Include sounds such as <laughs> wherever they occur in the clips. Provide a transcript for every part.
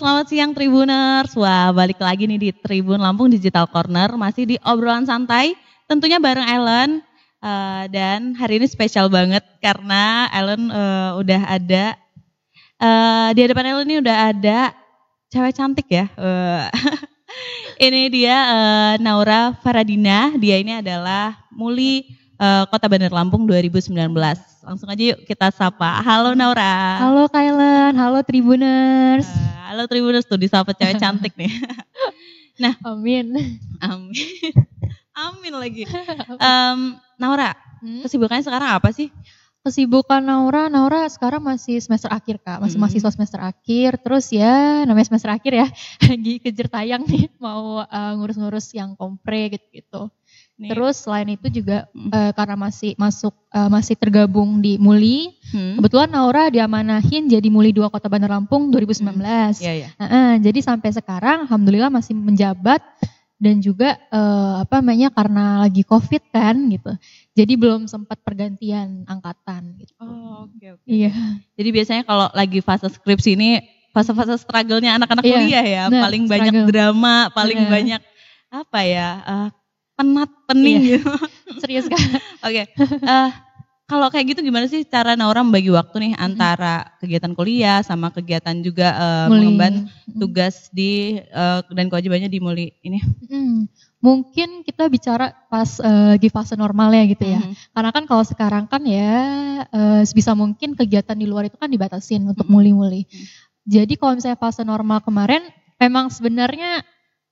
Selamat siang Tribuners. Wah, balik lagi nih di Tribun Lampung Digital Corner, masih di obrolan santai, tentunya bareng Ellen. Uh, dan hari ini spesial banget karena Ellen uh, udah ada uh, di hadapan Ellen ini udah ada cewek cantik ya. Uh, <laughs> ini dia uh, Naura Faradina. Dia ini adalah Muli uh, Kota Bandar Lampung 2019. Langsung aja yuk kita sapa. Halo Naura. Halo Kailan, halo Tribuners. Uh, halo Tribuners tuh disapa cewek cantik nih. <laughs> nah, amin. Amin. <laughs> Amin lagi. Um, Naura, hmm? kesibukannya sekarang apa sih? Kesibukan Naura, Naura sekarang masih semester akhir kak, masih hmm. mahasiswa semester akhir. Terus ya namanya semester akhir ya, <laughs> lagi kejar tayang nih, mau uh, ngurus-ngurus yang kompre gitu-gitu. Terus selain itu juga hmm. uh, karena masih masuk uh, masih tergabung di Muli, hmm. kebetulan Naura diamanahin jadi Muli 2 Kota Bandar Lampung 2019. Hmm. Yeah, yeah. Uh, uh, jadi sampai sekarang alhamdulillah masih menjabat dan juga uh, apa namanya karena lagi covid kan gitu jadi belum sempat pergantian angkatan gitu oh oke okay, oke okay. iya jadi biasanya kalau lagi fase skripsi ini fase-fase struggle-nya anak-anak iya. kuliah ya nah, paling struggle. banyak drama paling nah. banyak apa ya uh, penat pening iya. gitu <laughs> serius kan oke okay. uh, kalau kayak gitu gimana sih cara Naura membagi waktu nih antara kegiatan kuliah sama kegiatan juga uh, mengemban tugas di uh, dan kewajibannya di Muli ini? Hmm. Mungkin kita bicara pas uh, di fase normal ya gitu ya. Hmm. Karena kan kalau sekarang kan ya uh, sebisa mungkin kegiatan di luar itu kan dibatasin untuk muli-muli. Hmm. Jadi kalau misalnya fase normal kemarin memang sebenarnya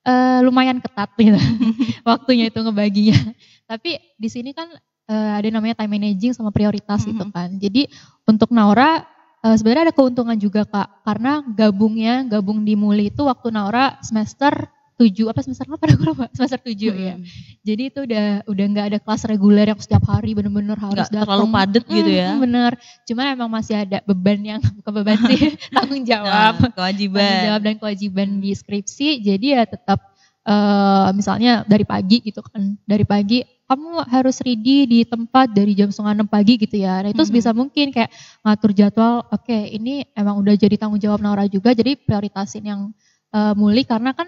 uh, lumayan ketat gitu <laughs> waktunya itu ngebaginya. Tapi di sini kan uh, ada namanya time managing sama prioritas mm -hmm. gitu kan. Jadi untuk Naura uh, sebenarnya ada keuntungan juga kak karena gabungnya gabung di Muli itu waktu Naura semester tujuh apa semester apa <laughs> aku lupa semester tujuh hmm. ya jadi itu udah udah nggak ada kelas reguler yang setiap hari bener-bener harus datang terlalu padat hmm, gitu ya bener cuma emang masih ada beban yang <laughs> bukan beban sih <laughs> tanggung jawab nah, kewajiban tanggung jawab dan kewajiban di skripsi jadi ya tetap uh, misalnya dari pagi gitu kan dari pagi kamu harus ready di tempat dari jam setengah enam pagi gitu ya. Nah itu hmm. bisa mungkin kayak ngatur jadwal. Oke, okay, ini emang udah jadi tanggung jawab Naura juga. Jadi prioritasin yang uh, muli karena kan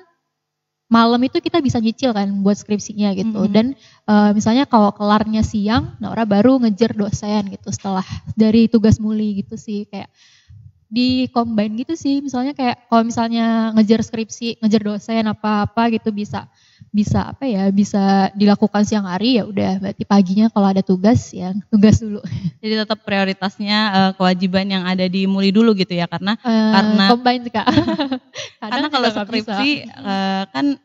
malam itu kita bisa nyicil kan buat skripsinya gitu. Hmm. Dan uh, misalnya kalau kelarnya siang, Naura baru ngejar dosen gitu setelah dari tugas muli gitu sih kayak di combine gitu sih. Misalnya kayak kalau misalnya ngejar skripsi, ngejar dosen apa-apa gitu bisa bisa apa ya bisa dilakukan siang hari ya udah berarti paginya kalau ada tugas ya tugas dulu. <laughs> Jadi tetap prioritasnya uh, kewajiban yang ada di Muli dulu gitu ya karena uh, karena combine kak. <laughs> karena kalau skripsi uh, kan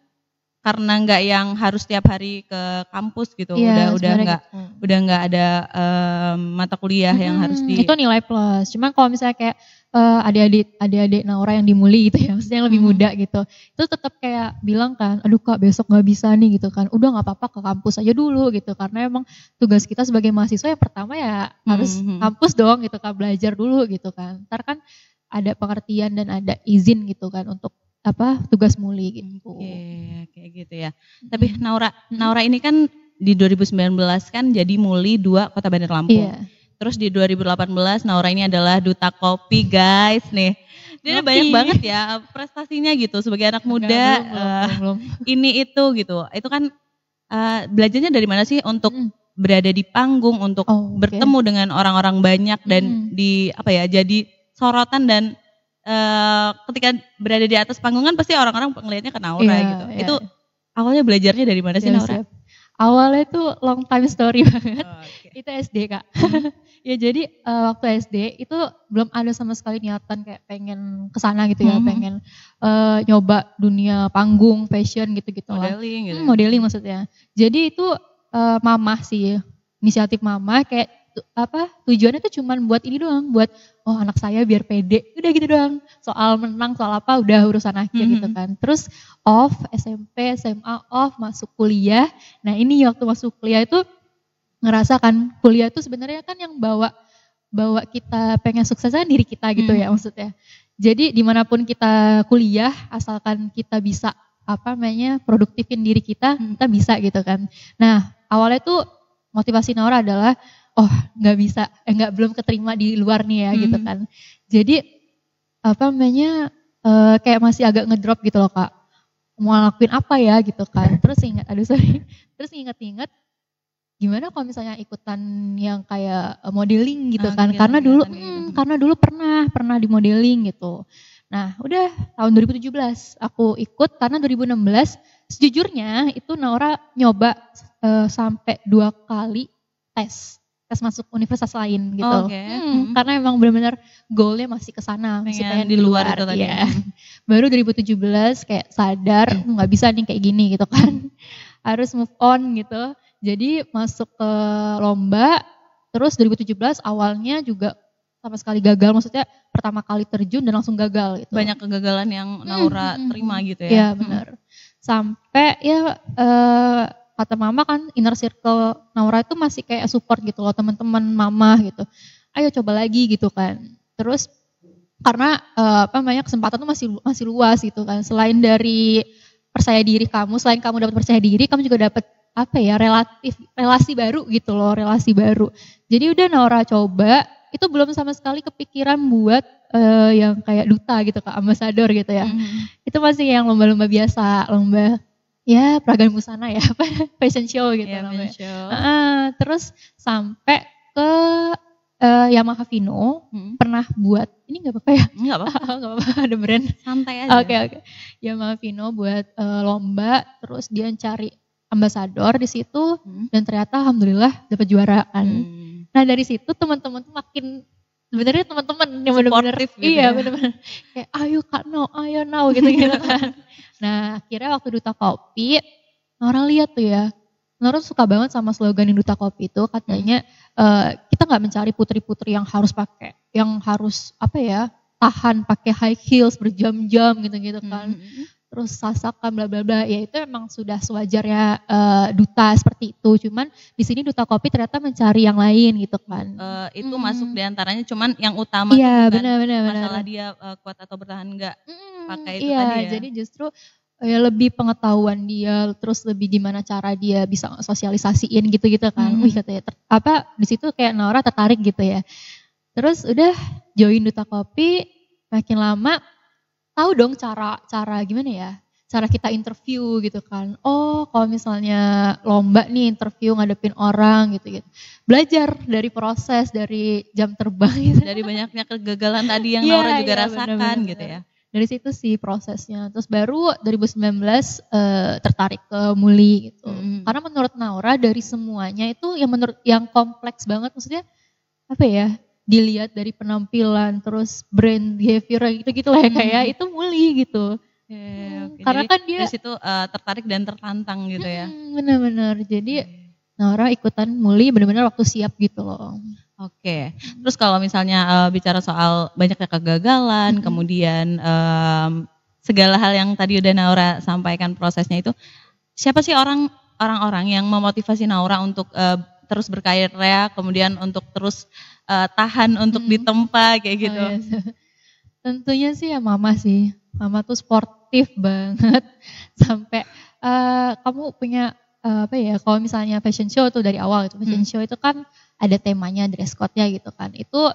karena nggak yang harus tiap hari ke kampus gitu ya, udah udah nggak gitu. udah nggak ada um, mata kuliah hmm, yang harus di itu nilai plus cuman kalau misalnya kayak uh, adik-adik adik-adik Naura yang dimuli gitu ya <laughs> maksudnya yang lebih hmm. muda gitu itu tetap kayak bilang kan aduh kak besok nggak bisa nih gitu kan udah nggak apa-apa ke kampus aja dulu gitu karena emang tugas kita sebagai mahasiswa yang pertama ya harus hmm. hmm. kampus dong gitu kan belajar dulu gitu kan ntar kan ada pengertian dan ada izin gitu kan untuk apa tugas muli gitu. Oke, kayak gitu ya. Tapi Naura. Naura ini kan di 2019 kan jadi muli dua Kota Bandar Lampung. Iya. Terus di 2018 Naura ini adalah duta kopi guys nih. Dia Kopi. banyak banget ya prestasinya gitu sebagai anak muda. belum, uh, belum, belum. <laughs> Ini itu gitu. Itu kan uh, belajarnya dari mana sih untuk hmm. berada di panggung untuk oh, okay. bertemu dengan orang-orang banyak dan hmm. di apa ya jadi sorotan dan uh, ketika berada di atas panggung kan pasti orang-orang ngelihatnya ke Naura yeah, gitu. Yeah. Itu awalnya belajarnya dari mana sih yeah, Naura? Siap. Awalnya itu long time story <laughs> banget. Oh, okay. itu SD kak. Hmm. <laughs> ya jadi uh, waktu SD itu belum ada sama sekali niatan kayak pengen ke sana gitu ya, hmm. pengen uh, nyoba dunia panggung, fashion gitu-gitu Modeling gitu. Hmm, modeling maksudnya. Jadi itu uh, mama sih, inisiatif mama kayak apa tujuannya tuh cuman buat ini doang, buat oh anak saya biar pede, udah gitu doang. Soal menang, soal apa udah urusan akhir mm -hmm. gitu kan. Terus off SMP, SMA off, masuk kuliah. Nah ini waktu masuk kuliah itu ngerasa kan kuliah itu sebenarnya kan yang bawa bawa kita pengen sukses kan diri kita gitu mm. ya maksudnya. Jadi di mana pun kita kuliah, asalkan kita bisa apa namanya produktifin diri kita, hmm. kita bisa gitu kan. Nah awalnya tuh motivasi Naura adalah oh nggak bisa eh nggak belum keterima di luar nih ya gitu hmm. gitu kan. Jadi apa namanya uh, kayak masih agak ngedrop gitu loh kak. Mau lakuin apa ya gitu kan. Terus ingat aduh sorry. <laughs> Terus inget-inget gimana kalau misalnya ikutan yang kayak eh, modeling gitu ah, kan. karena dulu gitu. hmm, karena dulu pernah pernah di modeling gitu. Nah udah tahun 2017 aku ikut karena 2016 sejujurnya itu Naura nyoba uh, sampai dua kali tes tes masuk universitas lain gitu. Oh, okay. hmm, hmm. Karena emang benar-benar goalnya masih ke sana, masih pengen di luar, luar itu tadi. Ya. Baru 2017 kayak sadar hmm. nggak bisa nih kayak gini gitu kan. <laughs> Harus move on gitu. Jadi masuk ke lomba terus 2017 awalnya juga sama sekali gagal maksudnya pertama kali terjun dan langsung gagal gitu. Banyak kegagalan yang hmm, Naura hmm, terima gitu ya. Iya, benar. Hmm. Sampai ya uh, kata mama kan inner circle Naura itu masih kayak support gitu loh teman-teman mama gitu. Ayo coba lagi gitu kan. Terus karena uh, apa namanya kesempatan tuh masih masih luas gitu kan. Selain dari percaya diri kamu selain kamu dapat percaya diri kamu juga dapat apa ya relatif relasi baru gitu loh relasi baru. Jadi udah Naura coba itu belum sama sekali kepikiran buat uh, yang kayak duta gitu kak ambasador gitu ya. Mm -hmm. itu masih yang lomba-lomba biasa lomba ya peragaan busana ya <laughs> fashion show gitu yeah, namanya. Show. Uh, terus sampai ke uh, Yamaha Vino hmm. pernah buat ini nggak apa-apa ya? Nggak apa-apa. <laughs> nggak apa-apa ada brand. Santai aja. Oke okay, oke. Okay. Yamaha Vino buat uh, lomba terus dia cari ambasador di situ hmm. dan ternyata alhamdulillah dapat juara kan. Hmm. Nah dari situ teman-teman tuh makin sebenarnya teman-teman yang benar-benar gitu iya ya. benar-benar kayak ayo kak no ayo now gitu gitu <laughs> kan nah akhirnya waktu duta kopi Nora lihat tuh ya. Nora suka banget sama slogan yang duta kopi itu katanya uh, kita nggak mencari putri-putri yang harus pakai yang harus apa ya tahan pakai high heels berjam-jam gitu-gitu kan. mm -hmm terus sasakan bla bla bla ya itu emang sudah sewajarnya uh, duta seperti itu cuman di sini duta kopi ternyata mencari yang lain gitu kan uh, itu hmm. masuk di antaranya cuman yang utama iya benar benar masalah benar. dia uh, kuat atau bertahan enggak hmm, pakai itu iya, tadi ya jadi justru ya lebih pengetahuan dia terus lebih gimana cara dia bisa sosialisasiin gitu-gitu kan hmm. wih katanya ter, apa di situ kayak Nora tertarik gitu ya terus udah join duta kopi makin lama tahu dong cara cara gimana ya? Cara kita interview gitu kan. Oh kalau misalnya lomba nih interview ngadepin orang gitu gitu. Belajar dari proses dari jam terbang gitu. dari banyaknya kegagalan tadi yang yeah, Laura juga yeah, rasakan bener -bener. gitu ya. Dari situ sih prosesnya. Terus baru 2019 uh, tertarik ke Muli gitu. Hmm. karena menurut Naura dari semuanya itu yang menurut yang kompleks banget maksudnya apa ya dilihat dari penampilan terus brand behavior gitu gitu lah ya kayak hmm. itu muli gitu yeah, okay. karena jadi, kan dia dari situ uh, tertarik dan tertantang gitu ya benar-benar jadi Nora ikutan muli benar-benar waktu siap gitu loh Oke, okay. terus kalau misalnya uh, bicara soal banyaknya kegagalan, hmm. kemudian um, segala hal yang tadi udah Naura sampaikan prosesnya itu, siapa sih orang orang-orang yang memotivasi Naura untuk uh, terus berkarya, kemudian untuk terus uh, tahan untuk hmm. ditempa kayak gitu? Oh, iya. <laughs> Tentunya sih ya mama sih. Mama tuh sportif banget <laughs> sampai uh, kamu punya uh, apa ya? Kalau misalnya fashion show tuh dari awal itu fashion hmm. show itu kan ada temanya dress code-nya gitu kan. Itu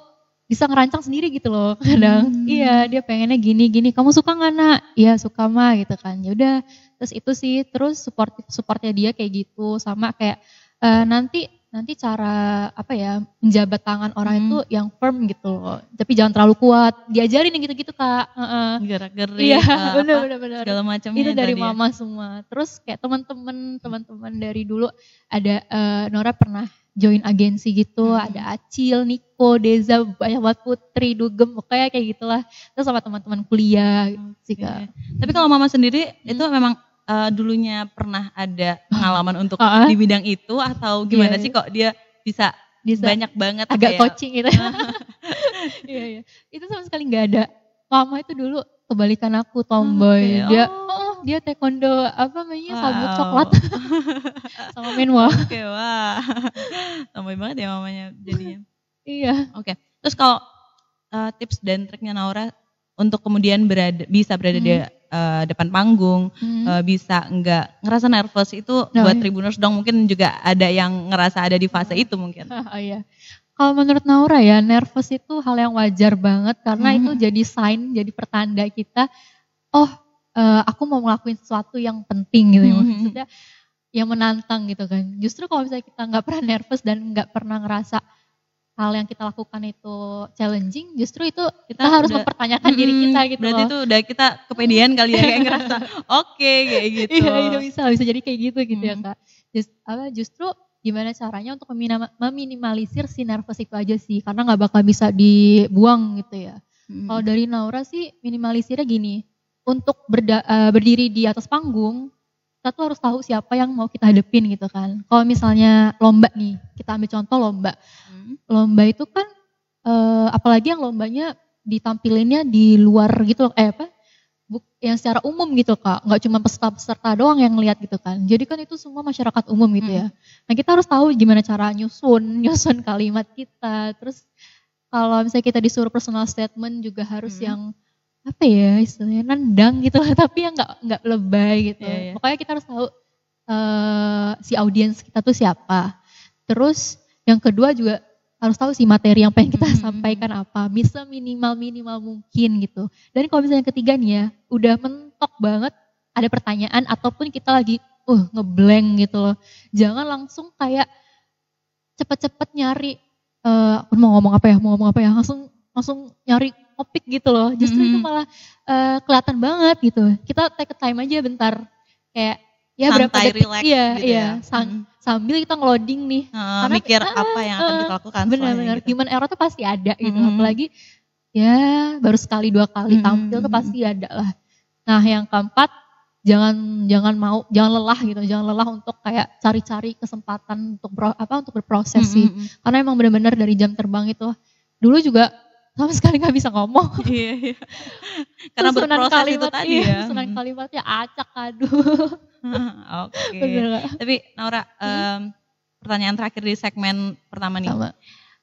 bisa ngerancang sendiri gitu loh <laughs> kadang hmm. iya dia pengennya gini gini kamu suka nggak nak iya suka mah gitu kan ya udah terus itu sih terus support supportnya dia kayak gitu sama kayak uh, nanti nanti cara apa ya menjabat tangan orang hmm. itu yang firm gitu loh tapi jangan terlalu kuat diajarin yang gitu-gitu kak uh-uh. gerak gerik iya <laughs> benar benar benar segala macam itu dari ya. mama ya. semua terus kayak teman-teman teman-teman dari dulu ada uh, Nora pernah join agensi gitu hmm. ada Acil Niko Deza banyak banget Putri Dugem kayak kayak gitulah terus sama teman-teman kuliah okay. sih kak tapi kalau mama sendiri hmm. itu memang uh, dulunya pernah ada <laughs> pengalaman untuk uh -huh. di bidang itu atau gimana yeah, sih kok dia bisa, bisa banyak banget agak kayak, coaching gitu. <laughs> <laughs> Iya iya. Itu sama sekali nggak ada. Mama itu dulu kebalikan aku tomboy. Okay. Dia oh. oh dia taekwondo apa namanya wow. sabuk coklat sama menwa. Oke okay, wah. Tomboy banget ya mamanya jadinya. iya. Oke. Okay. Terus kalau uh, tips dan triknya Naura untuk kemudian berada bisa berada hmm. di uh, depan panggung hmm. uh, bisa enggak ngerasa nervous itu oh, buat iya. tribuners dong mungkin juga ada yang ngerasa ada di fase itu mungkin. <laughs> Oh iya. Kalau menurut Naura ya, nervous itu hal yang wajar banget karena hmm. itu jadi sign, jadi pertanda kita, oh uh, aku mau ngelakuin sesuatu yang penting gitu ya. Hmm. Maksudnya yang menantang gitu kan. Justru kalau misalnya kita nggak pernah nervous dan nggak pernah ngerasa hal yang kita lakukan itu challenging, justru itu kita, kita harus udah, mempertanyakan hmm, diri kita gitu Berarti loh. itu udah kita kepedean kali ya kayak ngerasa <laughs> oke okay, kayak gitu. Iya, iya bisa bisa jadi kayak gitu gitu ya, hmm. ya kak. Just, apa, justru gimana caranya untuk meminimalisir si nervous itu aja sih karena nggak bakal bisa dibuang gitu ya. Hmm. Kalau dari Naura sih minimalisirnya gini, untuk berda, uh, berdiri di atas panggung kita tuh harus tahu siapa yang mau kita hadepin gitu kan. Kalau misalnya lomba nih, kita ambil contoh lomba. Hmm. Lomba itu kan uh, apalagi yang lombanya ditampilinnya di luar gitu loh, eh apa? yang secara umum gitu kak, nggak cuma peserta-peserta doang yang lihat gitu kan. Jadi kan itu semua masyarakat umum gitu ya. Nah kita harus tahu gimana cara nyusun, <laughs> nyusun kalimat kita. Terus kalau misalnya kita disuruh personal statement juga harus hmm. yang apa ya istilahnya nendang gitu lah, <laughs> tapi yang nggak nggak lebay gitu. Yeah, yeah. Pokoknya kita harus tahu uh, si audiens kita tuh siapa. Terus yang kedua juga harus tahu sih materi yang pengen kita hmm. sampaikan apa, bisa minimal minimal mungkin gitu. Dan kalau misalnya yang ketiga nih ya, udah mentok banget ada pertanyaan ataupun kita lagi uh ngeblank gitu loh. Jangan langsung kayak cepet-cepet nyari uh, mau ngomong apa ya, mau ngomong apa ya, langsung langsung nyari topik gitu loh. Justru hmm. itu malah uh, kelihatan banget gitu. Kita take time aja bentar. Kayak ya Santai, berapa detik relax iya gitu iya ya. sang, sambil kita ngeloading nih uh, karena mikir apa yang akan kita lakukan benar-benar gitu. human error tuh pasti ada gitu hmm. apalagi ya baru sekali dua kali hmm. tampil tuh pasti ada lah nah yang keempat jangan jangan mau jangan lelah gitu jangan lelah untuk kayak cari-cari kesempatan untuk bro, apa untuk berproses hmm. sih karena emang benar-benar dari jam terbang itu dulu juga sama sekali nggak bisa ngomong. <laughs> Iya, iya. Karena berproses kalimat, itu tadi iya, ya. Sunan kalimatnya acak aduh. <laughs> Oke. Okay. Tapi Naura, hmm? um, pertanyaan terakhir di segmen pertama nih.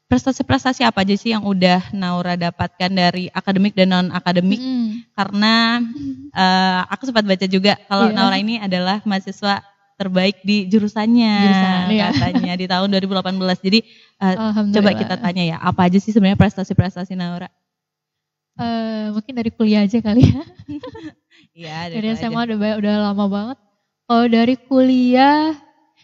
Prestasi-prestasi apa aja sih yang udah Naura dapatkan dari akademik dan non akademik? Hmm. Karena uh, aku sempat baca juga kalau yeah. Naura ini adalah mahasiswa terbaik di jurusannya Jurusan, iya. katanya di tahun 2018. Jadi uh, coba kita tanya ya, apa aja sih sebenarnya prestasi-prestasi Naura? Uh, mungkin dari kuliah aja kali ya. <laughs> Iya, dari SMA udah udah lama banget. Kalau dari kuliah,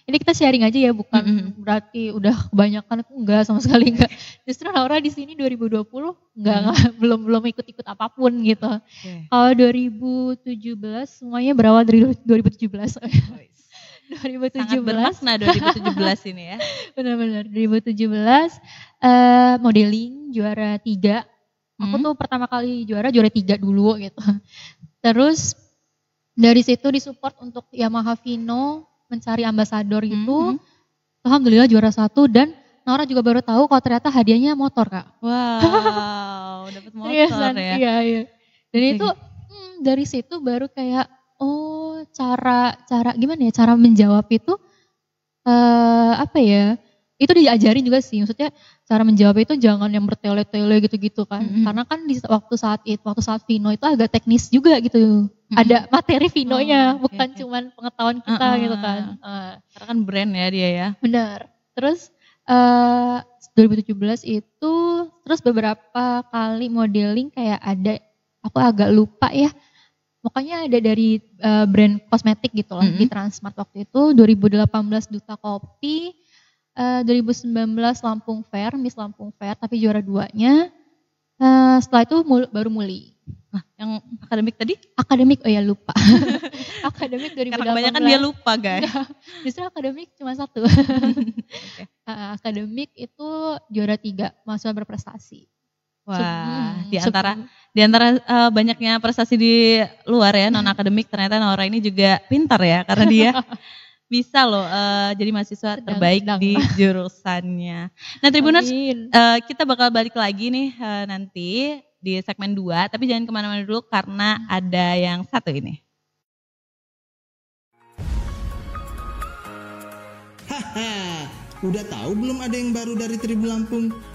ini kita sharing aja ya, bukan mm -hmm. berarti udah kebanyakan enggak sama sekali enggak. Justru Laura di sini 2020 enggak, mm. belum belum ikut-ikut apa pun gitu. Okay. Kalau 2017 semuanya berawal dari 2017. 2017. Sangat bermakna 2017 ini ya. <laughs> Benar-benar 2017 uh, modeling juara tiga. Aku hmm. tuh pertama kali juara juara tiga dulu gitu. Terus dari situ disupport untuk Yamaha Vino mencari ambasador itu. Hmm. Alhamdulillah juara satu dan Nora juga baru tahu kalau ternyata hadiahnya motor kak. Wow, <laughs> dapat motor ya. Iya, iya. Dan itu hmm, dari situ baru kayak oh cara cara gimana ya cara menjawab itu uh, apa ya itu diajarin juga sih maksudnya cara menjawab itu jangan yang bertele-tele gitu-gitu kan mm-hmm. karena kan di waktu saat itu waktu saat Vino itu agak teknis juga gitu mm-hmm. ada materi Vinonya oh, bukan okay. cuman pengetahuan kita uh-uh. gitu kan uh. karena kan brand ya dia ya benar terus uh, eh, 2017 itu terus beberapa kali modeling kayak ada aku agak lupa ya Pokoknya ada dari uh, brand kosmetik gitu loh mm -hmm. di Transmart waktu itu 2018 Duta Kopi uh, eh, 2019 Lampung Fair, Miss Lampung Fair, tapi juara duanya. Uh, setelah itu mul baru Muli. Nah, yang akademik tadi? Akademik, oh ya lupa. <laughs> akademik 2018. Karena kebanyakan dia lupa guys. justru akademik cuma satu. <laughs> okay. uh, akademik itu juara tiga, mahasiswa berprestasi. Wah, hmm, di antara di antara uh, banyaknya prestasi di luar ya non akademik ternyata Nora ini juga pintar ya karena dia <laughs> bisa loh uh, jadi mahasiswa sedang, terbaik sedang. di <laughs> jurusannya. Nah Tribuners uh, kita bakal balik lagi nih uh, nanti di segmen 2 tapi jangan ke mana-mana dulu karena ada yang satu ini. Haha, udah tahu belum ada yang baru dari Tribun Lampung?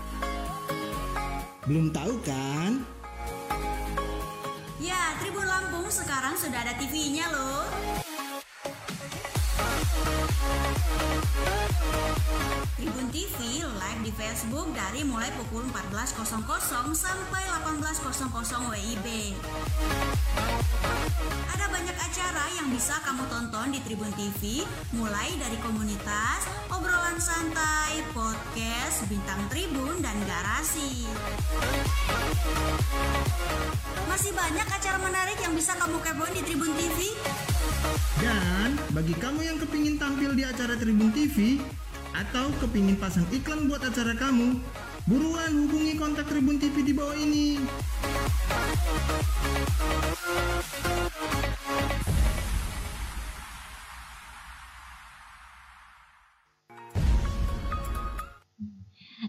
Belum tahu kan? Ya, Tribun Lampung sekarang sudah ada TV-nya loh. Tribun TV di Facebook dari mulai pukul 14.00 sampai 18.00 WIB. Ada banyak acara yang bisa kamu tonton di Tribun TV, mulai dari komunitas, obrolan santai, podcast, bintang tribun, dan garasi. Masih banyak acara menarik yang bisa kamu kepoin di Tribun TV. Dan bagi kamu yang kepingin tampil di acara Tribun TV atau kepingin pasang iklan buat acara kamu, buruan hubungi kontak Tribun TV di bawah ini.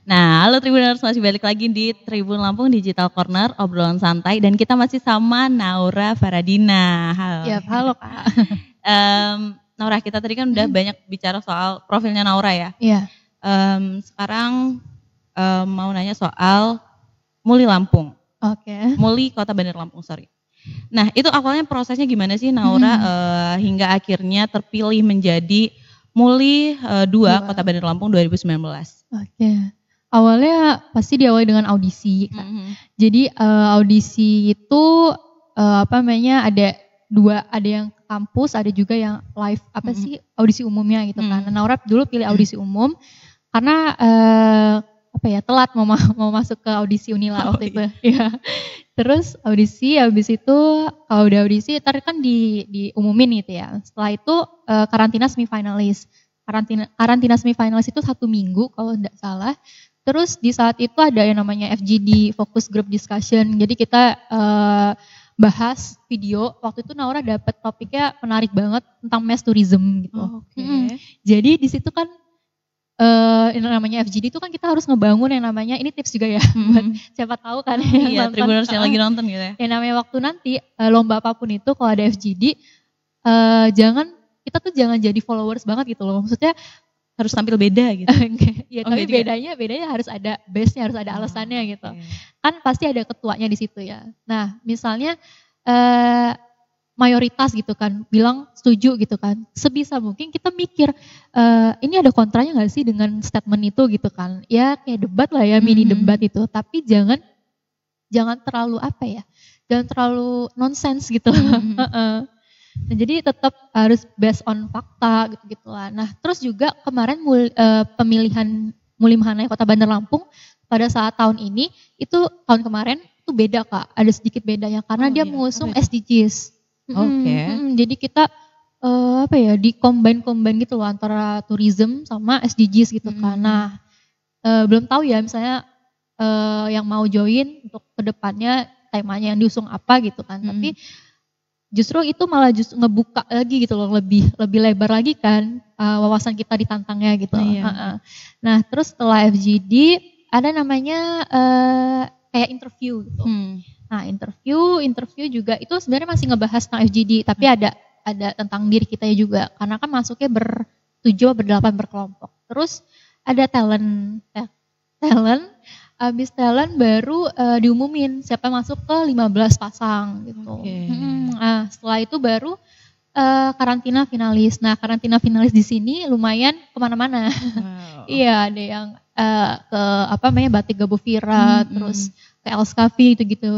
Nah, halo Tribuners masih balik lagi di Tribun Lampung Digital Corner obrolan santai dan kita masih sama Naura Faradina. Halo. Ya, halo Kak. <laughs> um, Naura kita tadi kan udah hmm. banyak bicara soal profilnya Naura ya. Iya. Um, sekarang um, mau nanya soal Muli Lampung. Oke. Okay. Muli Kota Bandar Lampung, sorry. Nah, itu awalnya prosesnya gimana sih Naura hmm. uh, hingga akhirnya terpilih menjadi Muli uh, 2 Kota Bandar Lampung 2019? Oke. Okay. Awalnya pasti diawali dengan audisi. Mm -hmm. Jadi uh, audisi itu uh, apa namanya ada dua, ada yang kampus, ada juga yang live apa mm -hmm. sih audisi umumnya gitu kan. Mm -hmm. Naura dulu pilih audisi umum karena uh, apa ya telat mau mau masuk ke audisi Unila oh, waktu iya. <laughs> itu. Ya. Terus audisi, habis itu kalau udah audisi, ntar kan di diumumin gitu ya. Setelah itu uh, karantina semifinalis. Karantina karantina semifinalis itu satu minggu kalau tidak salah. Terus di saat itu ada yang namanya FGD Focus Group Discussion. Jadi kita uh, bahas video. Waktu itu Naura dapat topiknya menarik banget tentang mass tourism gitu. Oh, Oke. Okay. Hmm. Jadi di situ kan uh, yang namanya FGD itu kan kita harus ngebangun yang namanya ini tips juga ya hmm. buat siapa tahu kan oh, yang iya, tribuners yang lagi nonton gitu ya. Yang namanya waktu nanti uh, lomba apa pun itu kalau ada FGD uh, jangan kita tuh jangan jadi followers banget gitu loh. Maksudnya harus tampil beda gitu. <laughs> ya, oh, tapi bedanya bedanya harus ada base-nya, harus ada oh, alasannya oh, gitu. Okay. Kan pasti ada ketuanya di situ ya. Nah, misalnya eh, mayoritas gitu kan bilang setuju gitu kan. Sebisa mungkin kita mikir eh, ini ada kontranya nggak sih dengan statement itu gitu kan. Ya kayak debat lah ya, mini mm -hmm. debat itu. Tapi jangan jangan terlalu apa ya? Jangan terlalu nonsens gitu. <laughs> Mm -hmm. Nah, jadi tetap harus based on fakta gitu lah. Nah, terus juga kemarin mul, uh, pemilihan Muli Mahanaya Kota Bandar Lampung pada saat tahun ini itu tahun kemarin itu beda kak, ada sedikit bedanya karena oh, dia iya. mengusung SDGs. Oke. Okay. Hmm, jadi kita uh, apa ya di combine combine gitu loh antara tourism sama SDGs gitu hmm. kan. Nah, uh, belum tahu ya misalnya uh, yang mau join untuk ke depannya temanya yang diusung apa gitu kan. Hmm. Tapi justru itu malah justru ngebuka lagi gitu loh lebih lebih lebar lagi kan uh, wawasan kita ditantangnya gitu. Iya. Uh -uh. Nah terus setelah FGD ada namanya uh, kayak interview gitu. Hmm. Nah interview interview juga itu sebenarnya masih ngebahas tentang FGD tapi hmm. ada ada tentang diri kita juga karena kan masuknya bertujuh berdelapan berkelompok. Terus ada talent talent abis talent baru uh, diumumin siapa masuk ke 15 pasang gitu. Okay. Hmm, nah, setelah itu baru uh, karantina finalis. Nah karantina finalis di sini lumayan ke mana-mana. Wow. <laughs> iya ada yang uh, ke apa namanya batik Gabo Vira, hmm, terus hmm. ke Elskavi gitu-gitu.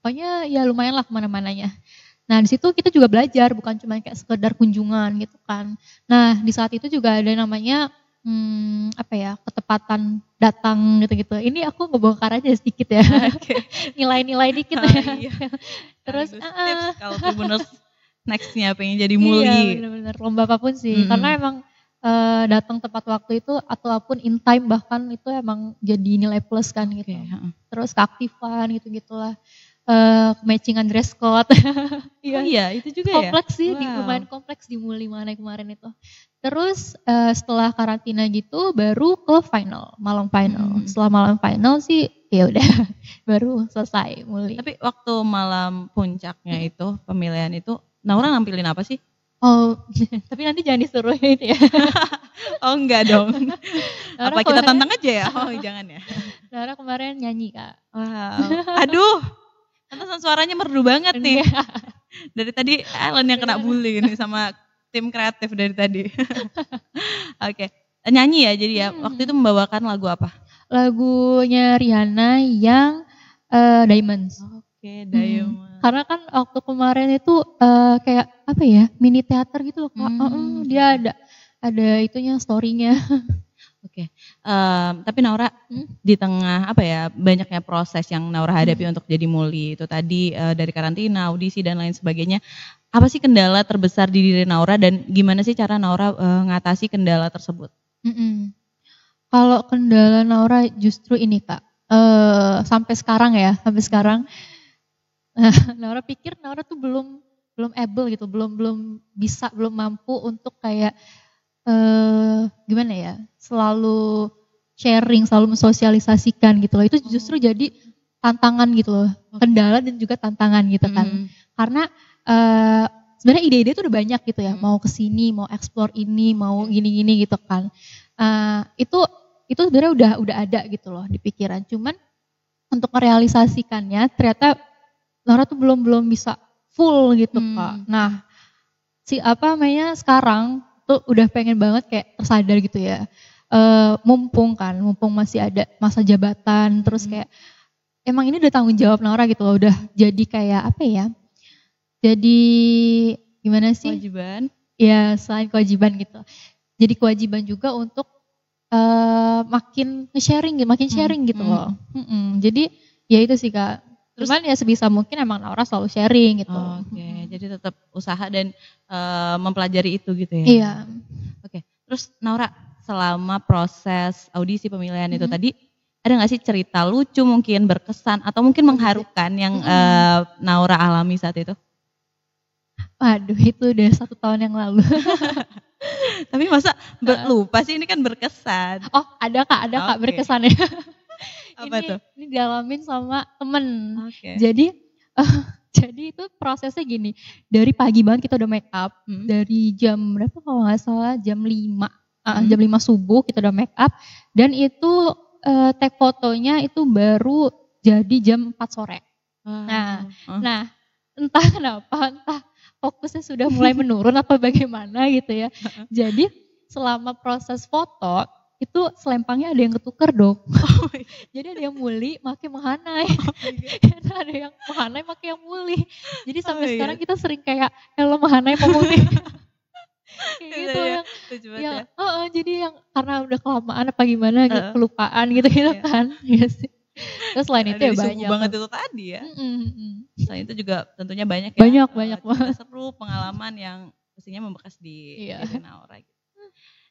Pokoknya ya lumayan lah ke mana-mananya. Nah di situ kita juga belajar bukan cuma kayak sekedar kunjungan gitu kan. Nah di saat itu juga ada namanya hmm, apa ya ketepatan datang gitu-gitu. Ini aku ngebongkar aja sedikit ya, <laughs> <laughs> nilai-nilai dikit. Oh, iya. <laughs> Terus uh, tips kalau Tribuners nextnya pengen jadi muli. Iya benar-benar lomba apa pun sih, mm -hmm. karena emang uh, datang tepat waktu itu ataupun in time bahkan itu emang jadi nilai plus kan gitu. Okay. Terus keaktifan gitu gitulah uh, matchingan dress code. <laughs> iya. Oh iya, itu juga kompleks ya. Kompleks sih, wow. di, lumayan kompleks di Muli mana kemarin itu. Terus uh, setelah karantina gitu baru ke final, malam final. Hmm. Setelah malam final sih ya udah <laughs> baru selesai Muli. Tapi waktu malam puncaknya hmm. itu, pemilihan itu, Naura nampilin apa sih? Oh, <laughs> tapi nanti jangan disuruh itu ya. oh enggak dong. Apa kita tantang aja ya? Oh jangan ya. Naura kemarin nyanyi kak. Wow. Aduh, Pantesan suaranya merdu banget nih. Iya. <laughs> dari tadi Ellen yang kena bully nih sama tim kreatif dari tadi. <laughs> Oke. Okay. Nyanyi ya jadi ya. Hmm. Waktu itu membawakan lagu apa? lagunya Rihanna yang uh, Diamonds. Oke, okay, Diamonds. Hmm. Karena kan waktu kemarin itu uh, kayak apa ya mini teater gitu loh kak. Hmm. Uh, dia ada ada itunya storynya. <laughs> Oke, okay. um, tapi Naura hmm? di tengah apa ya banyaknya proses yang Naura hadapi hmm. untuk jadi muli itu tadi uh, dari karantina, audisi dan lain sebagainya. Apa sih kendala terbesar di diri Naura dan gimana sih cara Naura uh, ngatasi kendala tersebut? Hmm. Kalau kendala Naura justru ini kak, uh, sampai sekarang ya, sampai sekarang <laughs> Naura pikir Naura tuh belum belum able gitu, belum belum bisa, belum mampu untuk kayak uh, gimana ya? Selalu sharing selalu mensosialisasikan gitu loh. Itu justru jadi tantangan gitu loh. Kendala dan juga tantangan gitu kan. Hmm. karena uh, sebenarnya ide-ide itu udah banyak gitu ya. Hmm. mau ke sini mau explore ini mau gini-gini gitu kan. Uh, itu itu sebenarnya udah udah ada gitu loh di pikiran. Cuman untuk merealisasikannya ternyata Laura tuh belum belum bisa full gitu hmm. kak nah si apa namanya sekarang tuh udah pengen banget kayak tersadar gitu ya. Uh, mumpung kan, mumpung masih ada masa jabatan, terus hmm. kayak emang ini udah tanggung jawab Nora gitu loh, udah jadi kayak apa ya? Jadi gimana sih? Kewajiban. Ya selain kewajiban gitu. Jadi kewajiban juga untuk uh, makin sharing, makin hmm, sharing hmm. gitu loh. Hmm. Hmm. Jadi ya itu sih kak. Terus, Cuman ya sebisa mungkin emang Naura selalu sharing gitu. Oke, okay. jadi tetap usaha dan uh, mempelajari itu gitu ya. Iya. Oke, okay. terus Naura selama proses audisi pemilihan -hmm. itu tadi ada nggak sih cerita lucu mungkin berkesan atau mungkin mengharukan yang -hmm. uh, Naura alami saat itu? Waduh, itu udah satu tahun yang lalu. <laughs> Tapi masa lupa sih ini kan berkesan. Oh, ada kak, ada okay. kak berkesannya. <laughs> Apa ini, tuh? Ini dialamin sama temen. Okay. Jadi uh, <laughs> jadi itu prosesnya gini, dari pagi banget kita udah make up, hmm. dari jam berapa kalau nggak salah jam 5, uh, hmm. jam 5 subuh kita udah make up, dan itu uh, tag fotonya itu baru jadi jam 4 sore. Hmm. Nah, hmm. nah entah kenapa, entah fokusnya sudah mulai menurun <laughs> atau bagaimana gitu ya. Jadi selama proses foto itu selempangnya ada yang ketuker dong. <laughs> Oh Jadi ada yang muli makai mahanai. Oh <laughs> ada yang mahanai pakai yang muli. Jadi oh sampai oh sekarang kita sering kayak hello mahanai mau muli. <laughs> kayak gitu ya, yang, yang ya. oh, oh, jadi yang karena udah kelamaan apa gimana uh, gitu, kelupaan gitu gitu iya. kan. Iya sih. Terus selain itu ya banyak. banget itu tadi ya. Mm -hmm. Selain itu juga tentunya banyak ya. Banyak, banyak banget. Seru pengalaman yang pastinya membekas di iya. diri Naura gitu.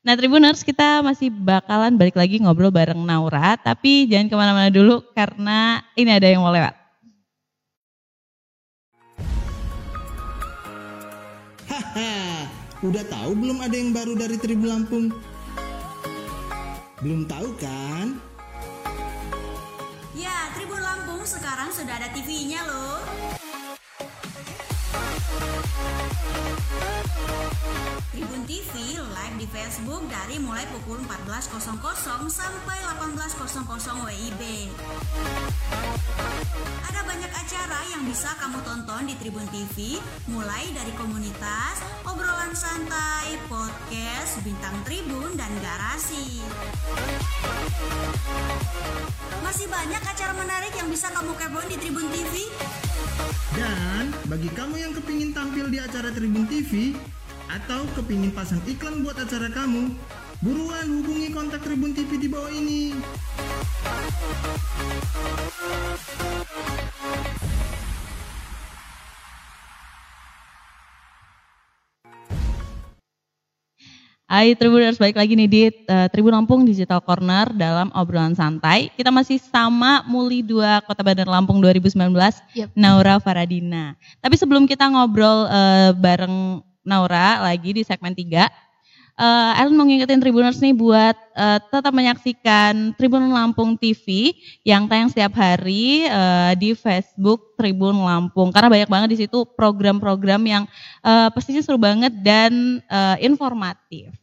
Nah Tribuners kita masih bakalan balik lagi ngobrol bareng Naura, tapi jangan ke mana-mana dulu karena ini ada yang mau lewat. Haha, udah tahu belum ada yang baru dari Tribun Lampung? Belum tahu kan? Ya, Tribun Lampung sekarang sudah ada TV-nya loh. Tribun TV live di Facebook dari mulai pukul 14.00 sampai 18.00 WIB. Ada banyak acara yang bisa kamu tonton di Tribun TV, mulai dari komunitas, obrolan santai, podcast, bintang tribun, dan garasi. Masih banyak acara menarik yang bisa kamu kepoin di Tribun TV. Dan bagi kamu yang kepingin tampil di acara Tribun TV, atau kepingin pasang iklan buat acara kamu, buruan hubungi kontak Tribun TV di bawah ini. Hai Tribuners, balik lagi nih di uh, Tribun Lampung Digital Corner dalam obrolan santai. Kita masih sama Muli 2 Kota Bandar Lampung 2019, yep. Naura Faradina. Tapi sebelum kita ngobrol uh, bareng Naura lagi di segmen 3. Uh, Ellen mau ngingetin Tribuners nih buat uh, tetap menyaksikan Tribun Lampung TV yang tayang setiap hari uh, di Facebook Tribun Lampung karena banyak banget di situ program-program yang uh, pastinya seru banget dan uh, informatif.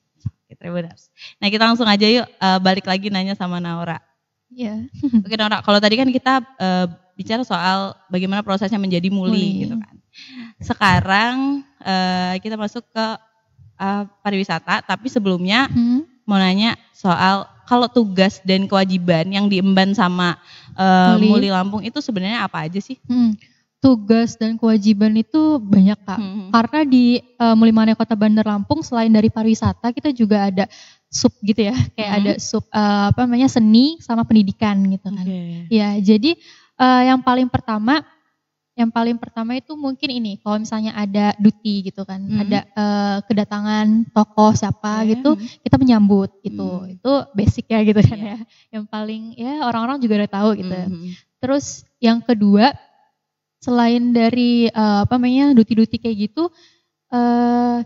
Tribuners. Nah kita langsung aja yuk uh, balik lagi nanya sama Naura. Iya. Yeah. Oke Naura, kalau tadi kan kita uh, bicara soal bagaimana prosesnya menjadi muli, muli. gitu kan. Sekarang uh, kita masuk ke uh, pariwisata, tapi sebelumnya hmm. mau nanya soal kalau tugas dan kewajiban yang diemban sama uh, Muli. Muli Lampung itu sebenarnya apa aja sih? Hmm tugas dan kewajiban itu banyak kak. Hmm. Karena di uh, Mulimania Kota Bandar Lampung selain dari pariwisata kita juga ada sub gitu ya, kayak hmm. ada sub uh, apa namanya seni sama pendidikan gitu kan. Okay. Ya jadi uh, yang paling pertama, yang paling pertama itu mungkin ini kalau misalnya ada duty gitu kan, hmm. ada uh, kedatangan tokoh siapa okay. gitu, kita menyambut gitu. Hmm. Itu basic ya gitu kan yeah. ya. Yang paling ya orang-orang juga udah tahu gitu. Hmm. Terus yang kedua selain dari uh, apa namanya duti-duti kayak gitu uh,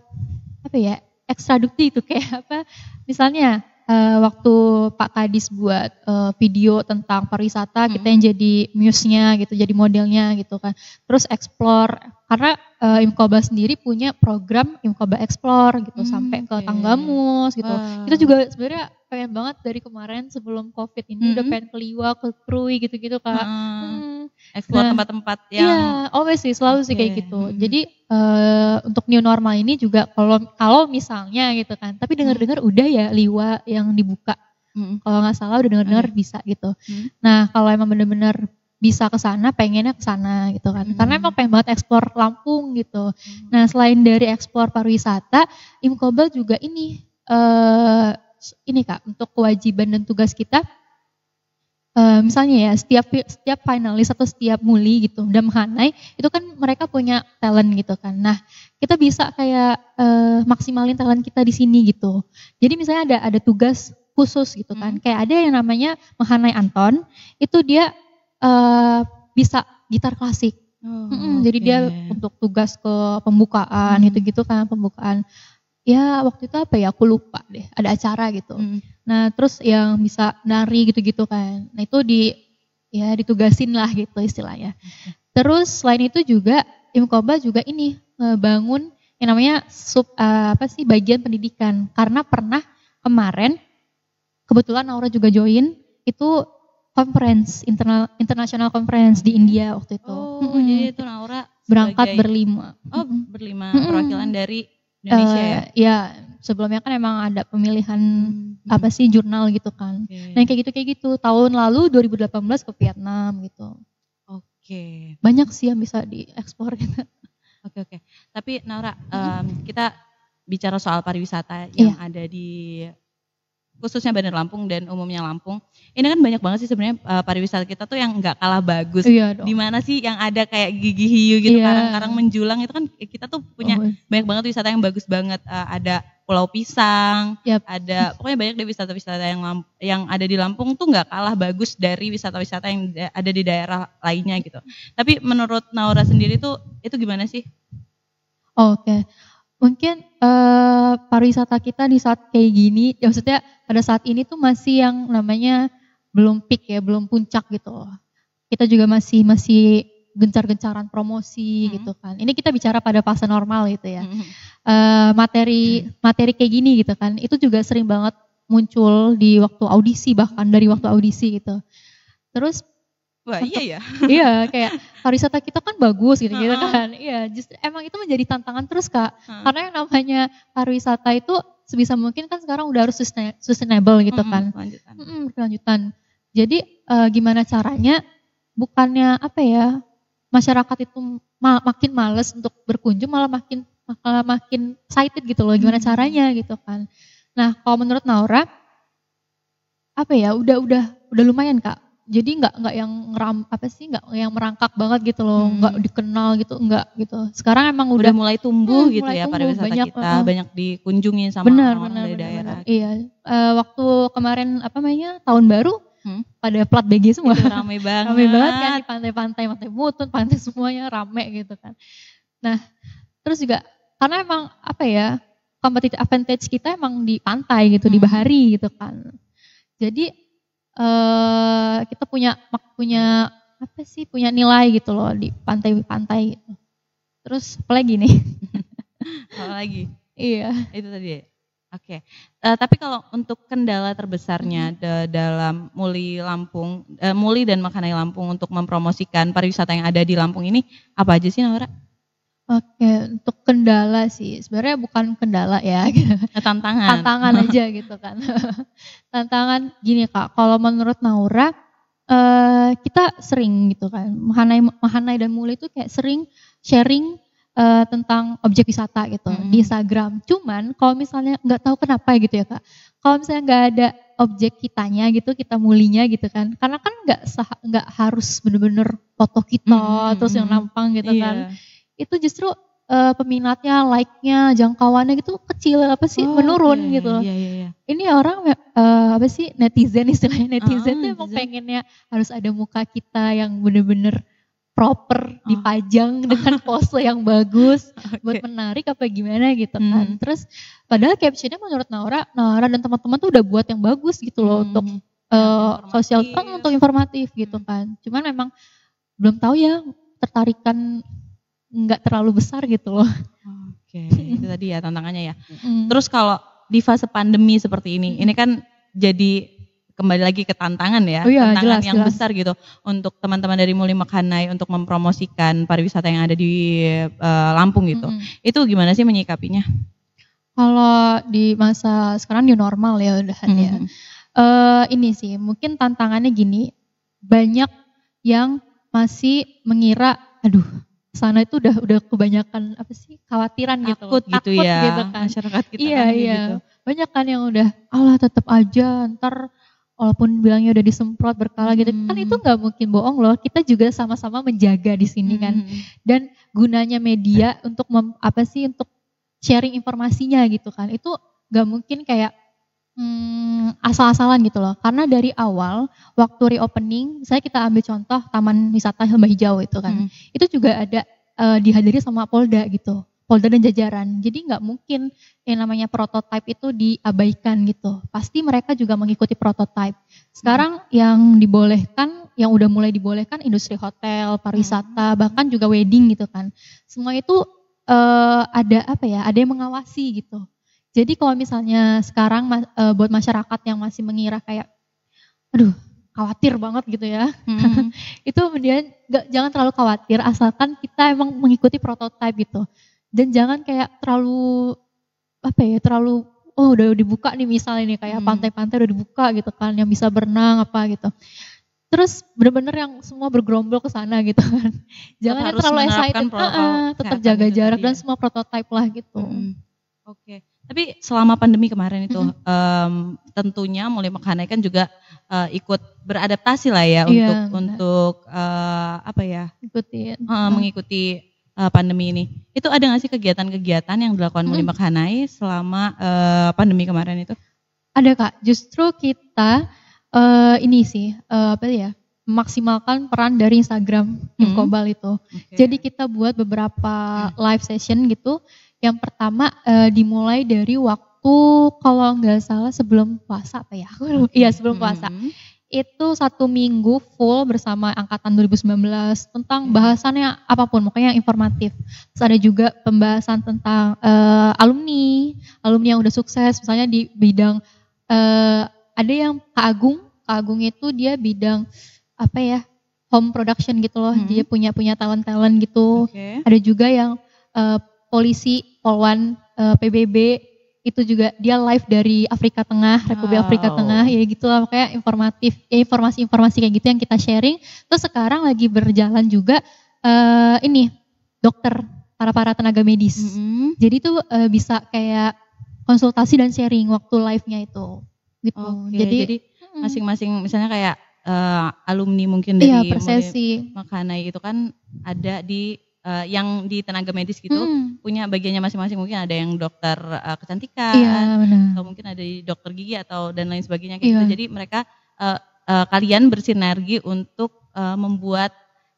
apa ya ekstra duti itu kayak <laughs> apa misalnya uh, waktu Pak Kadis buat uh, video tentang pariwisata hmm. kita yang jadi muse-nya gitu jadi modelnya gitu kan terus explore karena uh, Imkoba sendiri punya program Imkoba Explore gitu hmm, sampai ke okay. Tanggamus gitu wow. kita juga sebenarnya pengen banget dari kemarin sebelum covid ini hmm. udah pengen ke Liwa ke Krui gitu-gitu kak hmm. Hmm explore nah, tempat-tempat yang Iya, always sih selalu okay. sih kayak gitu. Hmm. Jadi uh, untuk new normal ini juga kalau kalau misalnya gitu kan, tapi dengar-dengar hmm. udah ya Liwa yang dibuka. Hmm. Kalau nggak salah udah dengar-dengar okay. bisa gitu. Hmm. Nah, kalau emang bener-bener bisa ke sana, pengennya ke sana gitu kan. Hmm. Karena emang pengen banget eksplor Lampung gitu. Hmm. Nah, selain dari eksplor pariwisata, Imkobel juga ini uh, ini Kak, untuk kewajiban dan tugas kita uh, misalnya ya setiap setiap finalis atau setiap muli gitu dan Hanai itu kan mereka punya talent gitu kan. Nah kita bisa kayak uh, maksimalin talent kita di sini gitu. Jadi misalnya ada ada tugas khusus gitu kan. Hmm. Kayak ada yang namanya Mahanai Anton itu dia uh, bisa gitar klasik. Oh, hmm, okay. Jadi dia untuk tugas ke pembukaan hmm. itu gitu kan pembukaan ya waktu itu apa ya aku lupa deh ada acara gitu hmm. nah terus yang bisa nari gitu-gitu kan nah itu di ya ditugasin lah gitu istilahnya okay. terus selain itu juga Imkoba juga ini bangun yang namanya sub uh, apa sih bagian pendidikan karena pernah kemarin kebetulan Naura juga join itu conference internal international conference di India waktu itu. Oh, -hmm. jadi itu Naura berangkat berlima. Oh, berlima -hmm. perwakilan dari Indonesia uh, ya? Ya, sebelumnya kan emang ada pemilihan hmm. apa sih jurnal gitu kan. Okay. Nah kayak gitu kayak gitu. Tahun lalu 2018 ke Vietnam gitu. Oke. Okay. Banyak sih yang bisa diekspor <laughs> gitu. Oke okay, oke. Okay. Tapi Naura, um, kita bicara soal pariwisata yang yeah. ada di khususnya Bandar Lampung dan umumnya Lampung. Ini kan banyak banget sih sebenarnya uh, pariwisata kita tuh yang nggak kalah bagus. Iya dong. Di mana sih yang ada kayak gigi hiu gitu, iya. karang-karang menjulang itu kan kita tuh punya oh. banyak banget wisata yang bagus banget. Uh, ada Pulau Pisang, yep. ada pokoknya banyak deh wisata-wisata yang yang ada di Lampung tuh nggak kalah bagus dari wisata-wisata yang ada di daerah lainnya gitu. Tapi menurut Naura sendiri tuh itu gimana sih? Oke. Okay mungkin uh, pariwisata kita di saat kayak gini, ya maksudnya pada saat ini tuh masih yang namanya belum peak ya, belum puncak gitu loh. Kita juga masih masih gencar-gencaran promosi hmm. gitu kan. Ini kita bicara pada fase normal gitu ya. Hmm. Uh, materi materi kayak gini gitu kan, itu juga sering banget muncul di waktu audisi bahkan dari waktu audisi gitu. Terus Wah iya ya. <laughs> iya kayak pariwisata kita kan bagus gitu gitu kan. Iya justru emang itu menjadi tantangan terus kak. Uh. Karena yang namanya pariwisata itu sebisa mungkin kan sekarang udah harus sustainable gitu kan. Lanjutan. Mm lanjutan. Jadi uh, gimana caranya bukannya apa ya masyarakat itu ma makin males untuk berkunjung malah makin malah makin excited gitu loh gimana caranya gitu kan. Nah kalau menurut Naura apa ya udah udah udah lumayan kak jadi nggak nggak yang ram apa sih nggak yang merangkak banget gitu loh. Nggak hmm. dikenal gitu nggak gitu. Sekarang emang udah, udah mulai tumbuh hmm, gitu mulai ya tumbuh, pariwisata banyak, kita. uh, banyak dikunjungi sama benar, orang benar, dari benar, daerah. benar. iya. Uh, waktu kemarin apa namanya tahun baru hmm? pada plat BG semua. Itu rame banget <laughs> rame banget kan di pantai-pantai pantai Mutun pantai semuanya rame gitu kan. Nah terus juga karena emang apa ya competitive advantage kita emang di pantai gitu hmm. di bahari gitu kan. Jadi uh, kita punya punya apa sih punya nilai gitu loh di pantai-pantai gitu. Terus apa lagi nih? <laughs> apa lagi? Iya. Itu tadi ya. Oke. Okay. Uh, eh, tapi kalau untuk kendala terbesarnya hmm. dalam Muli Lampung, uh, Muli dan Makanai Lampung untuk mempromosikan pariwisata yang ada di Lampung ini apa aja sih Naura? Oke, untuk kendala sih sebenarnya bukan kendala ya, tantangan. Tantangan <laughs> aja gitu kan. <laughs> tantangan gini kak, kalau menurut Naura uh, kita sering gitu kan, Mahanai, Mahanai dan Muli itu kayak sering sharing uh, tentang objek wisata gitu mm -hmm. di Instagram. Cuman kalau misalnya nggak tahu kenapa gitu ya kak, kalau misalnya nggak ada objek kitanya gitu, kita mulinya gitu kan, karena kan nggak nggak harus bener-bener foto kita mm -hmm. terus yang nampang gitu yeah. kan itu justru uh, peminatnya, like-nya, jangkauannya gitu kecil apa sih oh, menurun okay. gitu. Yeah, yeah, yeah. Ini orang uh, apa sih netizen istilahnya netizen uh, tuh emang pengennya harus ada muka kita yang bener-bener proper oh. dipajang <laughs> dengan pose yang bagus okay. buat menarik apa gimana gitu kan. Hmm. Terus padahal captionnya menurut Naura, Naura dan teman-teman tuh udah buat yang bagus gitu loh hmm. untuk uh, sosial kan untuk informatif gitu hmm. kan. Cuman memang belum tahu ya tertarikan nggak terlalu besar gitu loh. Oke, okay. <laughs> itu tadi ya tantangannya ya. Mm. Terus kalau di fase pandemi seperti ini, mm. ini kan jadi kembali lagi ke tantangan ya, oh iya, tantangan jelas, yang jelas. besar gitu untuk teman-teman dari Muli Mekhanai untuk mempromosikan pariwisata yang ada di uh, Lampung gitu. Mm -hmm. Itu gimana sih menyikapinya? Kalau di masa sekarang new normal ya udah mm -hmm. ya. Uh, ini sih mungkin tantangannya gini, banyak yang masih mengira, aduh sana itu udah udah kebanyakan apa sih khawatiran gitu takut gitu, takut ya gitu kan. masyarakat kita iya kan iya gitu. banyak kan yang udah Allah tetap aja ntar walaupun bilangnya udah disemprot berkala gitu hmm. kan itu nggak mungkin bohong loh kita juga sama-sama menjaga di sini kan. hmm. kan dan gunanya media untuk mem, apa sih untuk sharing informasinya gitu kan itu nggak mungkin kayak hmm, asal-asalan gitu loh. Karena dari awal waktu reopening, saya kita ambil contoh Taman Wisata Lembah Hijau itu kan, hmm. itu juga ada uh, dihadiri sama Polda gitu, Polda dan jajaran. Jadi nggak mungkin yang namanya prototipe itu diabaikan gitu. Pasti mereka juga mengikuti prototipe. Sekarang hmm. yang dibolehkan, yang udah mulai dibolehkan industri hotel, pariwisata, hmm. bahkan juga wedding gitu kan. Semua itu uh, ada apa ya? Ada yang mengawasi gitu. Jadi kalau misalnya sekarang uh, buat masyarakat yang masih mengira kayak, aduh khawatir banget gitu ya, hmm. <laughs> itu kemudian gak, jangan terlalu khawatir asalkan kita emang mengikuti prototipe gitu. Dan jangan kayak terlalu apa ya, terlalu oh udah dibuka nih misalnya nih kayak pantai-pantai udah dibuka gitu kan, yang bisa berenang apa gitu. Terus bener-bener yang semua bergerombol ke sana gitu kan. Jangan terlalu excited, uh, tetap jaga jarak dan ya. semua prototipe lah gitu. Hmm. Oke. Okay. Tapi selama pandemi kemarin itu mm -hmm. um, tentunya mulai Mekhanai kan juga uh, ikut beradaptasi lah ya iya, untuk untuk uh, apa ya? Ikuti uh, mengikuti uh, pandemi ini. Itu ada nggak sih kegiatan-kegiatan yang dilakukan mm -hmm. Mekhanai selama uh, pandemi kemarin itu? Ada Kak. Justru kita uh, ini sih uh, apa ya? memaksimalkan peran dari Instagram Tim hmm. itu. Okay. Jadi kita buat beberapa live session gitu yang pertama uh, dimulai dari waktu kalau nggak salah sebelum puasa apa ya? <laughs> Iya sebelum puasa. Hmm. Itu satu minggu full bersama angkatan 2019 tentang bahasannya apa pun, pokoknya yang informatif. Terus ada juga pembahasan tentang uh, alumni, alumni yang udah sukses, misalnya di bidang uh, ada yang Kak Agung, Kak Agung itu dia bidang apa ya home production gitu loh, hmm. dia punya punya talent talent gitu. Okay. Ada juga yang uh, polisi Polwan uh, eh, PBB itu juga dia live dari Afrika Tengah, Republik wow. Afrika Tengah, ya gitu lah kayak informatif, ya informasi-informasi kayak gitu yang kita sharing. Terus sekarang lagi berjalan juga uh, ini dokter para para tenaga medis. Mm -hmm. Jadi itu uh, bisa kayak konsultasi dan sharing waktu live-nya itu. Gitu. Okay, jadi masing-masing misalnya kayak uh, alumni mungkin iya, dari iya, Makanai itu kan ada di uh, yang di tenaga medis gitu hmm. punya bagiannya masing-masing mungkin ada yang dokter uh, kecantikan iya, atau mungkin ada di dokter gigi atau dan lain sebagainya kayak iya. gitu. Jadi mereka uh, uh, kalian bersinergi untuk uh, membuat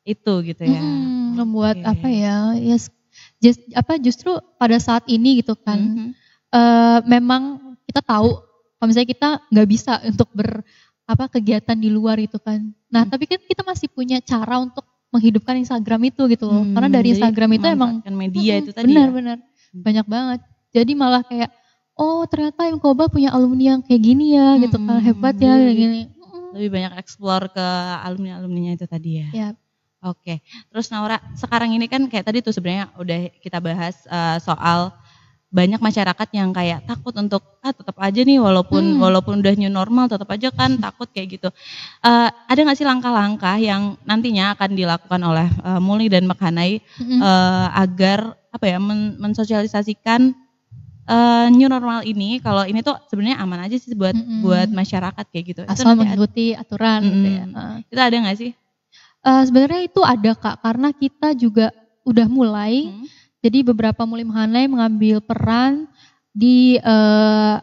itu gitu ya. Hmm, membuat okay. apa ya? Yes, just, apa justru pada saat ini gitu kan. -hmm. uh, memang kita tahu kalau misalnya kita nggak bisa untuk ber apa kegiatan di luar itu kan. Nah, hmm. tapi kan kita masih punya cara untuk menghidupkan Instagram itu gitu loh. Hmm, Karena dari Instagram itu emang media hmm, itu tadi. Benar ya? benar. Hmm. Banyak banget. Jadi malah kayak oh ternyata Imkoba punya alumni yang kayak gini ya hmm, gitu kan hebat ya kayak gini. Lebih banyak explore ke alumni-alumninya itu tadi ya. Ya. Oke, terus Naura, sekarang ini kan kayak tadi tuh sebenarnya udah kita bahas uh, soal banyak masyarakat yang kayak takut untuk ah tetap aja nih walaupun hmm. walaupun udah new normal tetap aja kan takut kayak gitu. Uh, ada nggak sih langkah-langkah yang nantinya akan dilakukan oleh uh, Muli dan Mekhanai hmm. uh, agar apa ya men mensosialisasikan uh, new normal ini kalau ini tuh sebenarnya aman aja sih buat hmm. buat masyarakat kayak gitu. Asal mengikuti aturan hmm. gitu ya. Uh. Itu ada nggak sih? Uh, sebenarnya itu ada kak karena kita juga udah mulai. Hmm jadi beberapa mulim hanai mengambil peran di uh,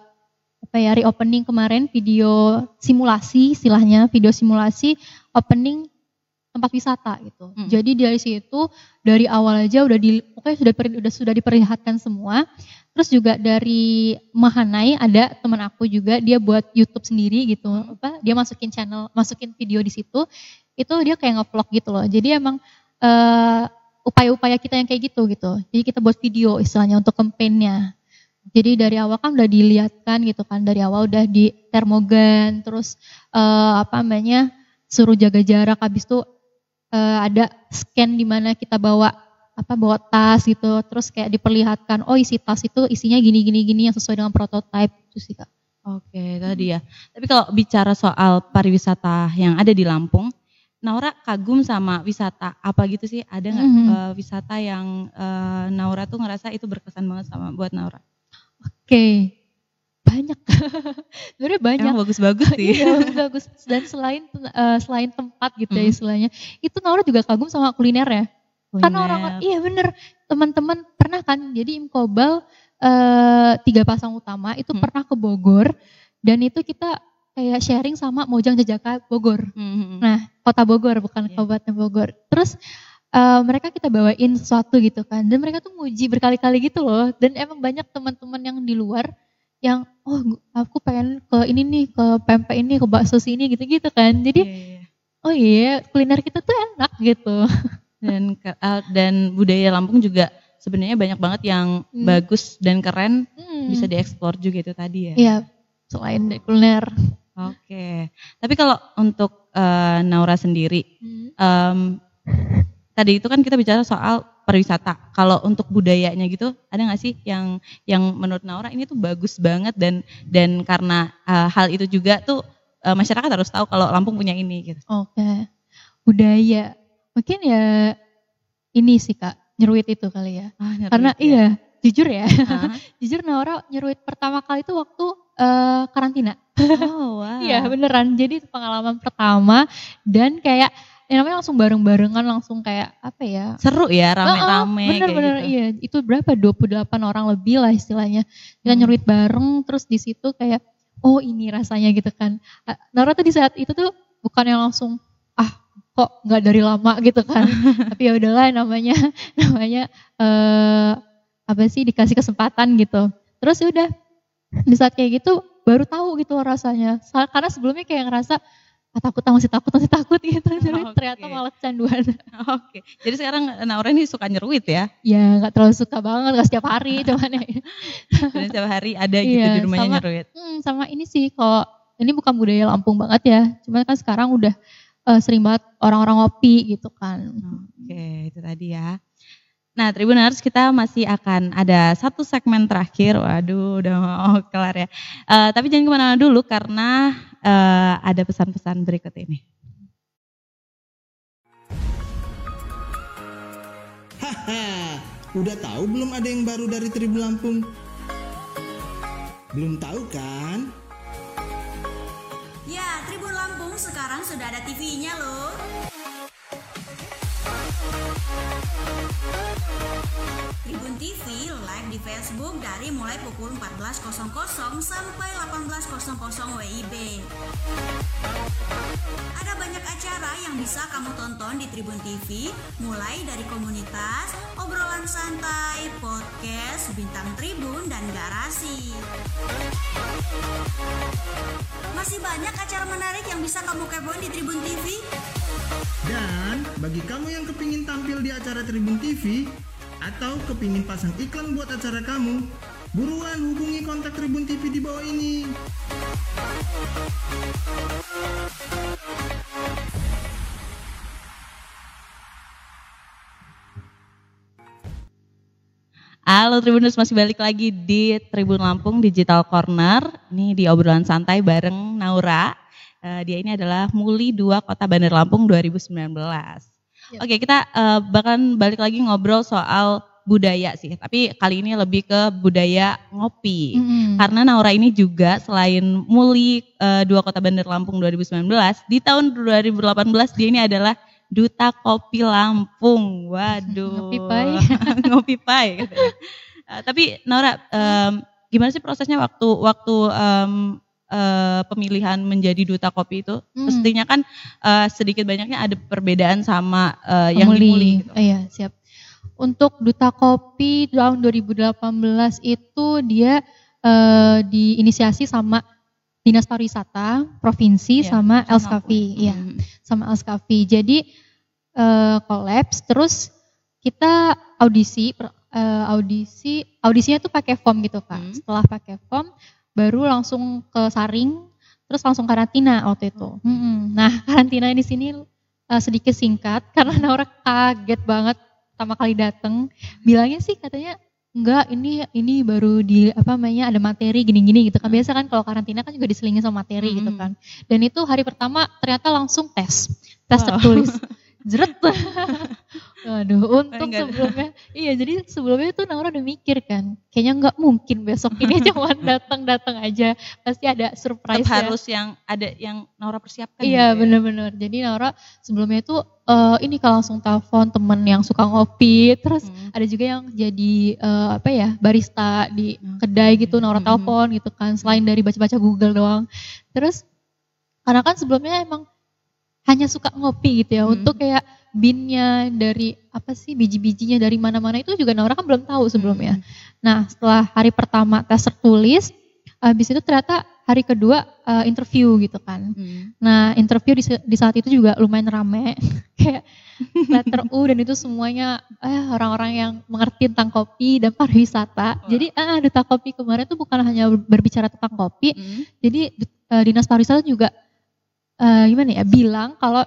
apa ya reopening kemarin video simulasi istilahnya video simulasi opening tempat wisata gitu. Hmm. Jadi dari situ dari awal aja udah di pokoknya sudah sudah sudah diperlihatkan semua. Terus juga dari Mahanai ada teman aku juga dia buat YouTube sendiri gitu. Apa dia masukin channel, masukin video di situ. Itu dia kayak ngevlog gitu loh. Jadi emang uh, upaya-upaya kita yang kayak gitu gitu. Jadi kita buat video istilahnya untuk kampanyenya. Jadi dari awal kan udah dilihatkan gitu kan dari awal udah di termogan terus uh, apa namanya suruh jaga jarak habis itu uh, ada scan di mana kita bawa apa bawa tas gitu terus kayak diperlihatkan oh isi tas itu isinya gini gini gini yang sesuai dengan prototipe itu sih kak. Oke tadi ya. Tapi kalau bicara soal pariwisata yang ada di Lampung Naura kagum sama wisata apa gitu sih? Ada nggak mm -hmm. uh, wisata yang uh, Naura tuh ngerasa itu berkesan banget sama buat Naura? Oke, okay. banyak. <laughs> Sebenarnya banyak. Bagus-bagus sih. iya, bagus. Dan selain uh, selain tempat gitu mm. ya istilahnya, itu Naura juga kagum sama kuliner ya. Kuliner. Karena orang, iya bener, teman-teman pernah kan, jadi Imkobal uh, tiga pasang utama itu mm. pernah ke Bogor, dan itu kita kayak sharing sama Mojang Jajaka Bogor. Mm-hmm. Nah, kota Bogor bukan yeah. kabupaten Bogor. Terus uh, mereka kita bawain sesuatu gitu kan, dan mereka tuh nguji berkali-kali gitu loh. Dan emang banyak teman-teman yang di luar yang oh aku pengen ke ini nih, ke pempek ini, ke bakso sini gitu-gitu kan. Jadi yeah, yeah. oh iya kuliner kita tuh enak gitu. Dan uh, dan budaya Lampung juga sebenarnya banyak banget yang hmm. bagus dan keren hmm. bisa dieksplor juga itu tadi ya. Iya, selain kuliner. Oke, tapi kalau untuk uh, Naura sendiri, hmm. um, tadi itu kan kita bicara soal pariwisata. Kalau untuk budayanya gitu, ada nggak sih yang yang menurut Naura ini tuh bagus banget dan dan karena uh, hal itu juga tuh uh, masyarakat harus tahu kalau Lampung punya ini gitu. Oke, budaya mungkin ya ini sih kak nyeruit itu kali ya. Ah, karena ya. iya jujur ya, uh-huh. <laughs> jujur Naura nyeruit pertama kali itu waktu uh, karantina. Oh <laughs> wow. Iya beneran. Jadi pengalaman pertama dan kayak ya namanya langsung bareng-barengan langsung kayak apa ya seru ya rame-rame oh, bener-bener gitu. iya itu berapa 28 orang lebih lah istilahnya kita hmm. nyuruit bareng terus di situ kayak oh ini rasanya gitu kan Nara tuh di saat itu tuh bukan yang langsung ah kok nggak dari lama gitu kan <laughs> tapi ya udahlah namanya namanya eh, apa sih dikasih kesempatan gitu terus ya udah di saat kayak gitu baru tahu gitu rasanya. Karena sebelumnya kayak ngerasa ah, takut masih takut masih takut <laughs> gitu oh, ternyata malah kecanduan. <laughs> Oke, okay. jadi sekarang Naura ini suka nyeruit ya? Ya nggak terlalu suka banget, nggak setiap hari <laughs> cuman ya. Dan setiap hari ada gitu iya, di rumahnya sama, nyeruit. Hmm, sama ini sih kalau ini bukan budaya Lampung banget ya, cuman kan sekarang udah uh, sering banget orang-orang ngopi gitu kan. Oke, okay, itu tadi ya. Nah, Tribuners kita masih akan ada satu segmen terakhir. Waduh, udah mau kelar ya. Uh, tapi jangan ke mana-mana dulu karena uh, ada pesan-pesan berikut ini. Haha, udah tahu belum ada yang baru dari Tribun Lampung? Belum tahu kan? Ya, Tribun Lampung sekarang sudah ada TV-nya loh. Tribun TV live di Facebook dari mulai pukul 14.00 sampai 18.00 WIB. Ada banyak acara yang bisa kamu tonton di Tribun TV, mulai dari komunitas, obrolan santai, podcast, bintang tribun, dan garasi. Masih banyak acara menarik yang bisa kamu kepoin di Tribun TV. Dan bagi kamu yang kepingin tampil di acara Tribun TV, atau kepingin pasang iklan buat acara kamu, buruan hubungi kontak Tribun TV di bawah ini. Halo Tribuners, masih balik lagi di Tribun Lampung Digital Corner. Ini di obrolan santai bareng Naura. Eh, dia ini adalah Muli 2 Kota Bandar Lampung 2019. Yep. Oke, kita uh, bahkan balik lagi ngobrol soal budaya sih, tapi kali ini lebih ke budaya ngopi. Mm. Karena Naura ini juga selain Muli uh, Dua Kota Bandar Lampung 2019, di tahun 2018 dia ini adalah Duta Kopi Lampung. Waduh. <laughs> Ngopi pai. <laughs> Ngopi pai. Uh, tapi Nora, um, gimana sih prosesnya waktu waktu um, uh, pemilihan menjadi duta kopi itu? Hmm. Mestinya kan uh, sedikit banyaknya ada perbedaan sama uh, yang dimuli. Gitu. iya, siap. Untuk duta kopi tahun 2018 itu dia uh, diinisiasi sama Dinas Pariwisata Provinsi ya, sama Elskafi, ya, hmm. sama Elskafi. Jadi uh, kolaps, terus kita audisi, uh, audisi, audisinya tuh pakai form gitu kak. Hmm. Setelah pakai form, baru langsung ke saring, terus langsung karantina waktu itu. Hmm. Nah <laughs> karantina di sini uh, sedikit singkat <laughs> karena Naura kaget banget pertama kali dateng. Bilangnya sih katanya enggak ini ini baru di apa namanya ada materi gini-gini gitu kan biasa kan kalau karantina kan juga diselingin sama materi gitu hmm. gitu kan dan itu hari pertama ternyata langsung tes tes wow. tertulis <laughs> jeret <laughs> Waduh, untuk sebelumnya, iya jadi sebelumnya tuh Naura udah mikir kan, kayaknya nggak mungkin besok ini <laughs> cuma datang-datang aja, pasti ada surprise. Tetap harus yang ada yang Naura persiapkan. Iya gitu bener-bener, ya? jadi Naura sebelumnya tuh uh, ini kalau langsung telepon temen yang suka ngopi, terus hmm. ada juga yang jadi uh, apa ya barista di hmm. kedai gitu, Naura hmm. telepon gitu kan, selain dari baca-baca Google doang. Terus karena kan sebelumnya emang hanya suka ngopi gitu ya hmm. untuk kayak binnya dari apa sih biji-bijinya dari mana-mana itu juga Naura kan belum tahu sebelumnya. Hmm. Nah setelah hari pertama tes tertulis, habis itu ternyata hari kedua uh, interview gitu kan. Hmm. Nah interview di, di saat itu juga lumayan rame, <laughs> kayak letter U dan itu semuanya eh, orang-orang yang mengerti tentang kopi dan pariwisata. Oh. Jadi ah duta kopi kemarin tuh bukan hanya berbicara tentang kopi, hmm. jadi uh, dinas pariwisata juga uh, gimana ya bilang kalau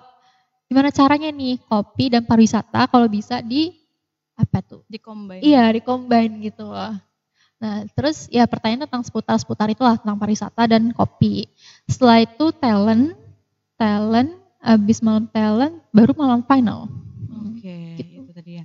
gimana caranya nih kopi dan pariwisata kalau bisa di apa tuh? Di combine. Iya, di combine gitu loh. Nah, terus ya pertanyaan tentang seputar-seputar itulah tentang pariwisata dan kopi. Setelah itu talent, talent, habis malam talent, baru malam final. Oke, okay, gitu. itu tadi ya.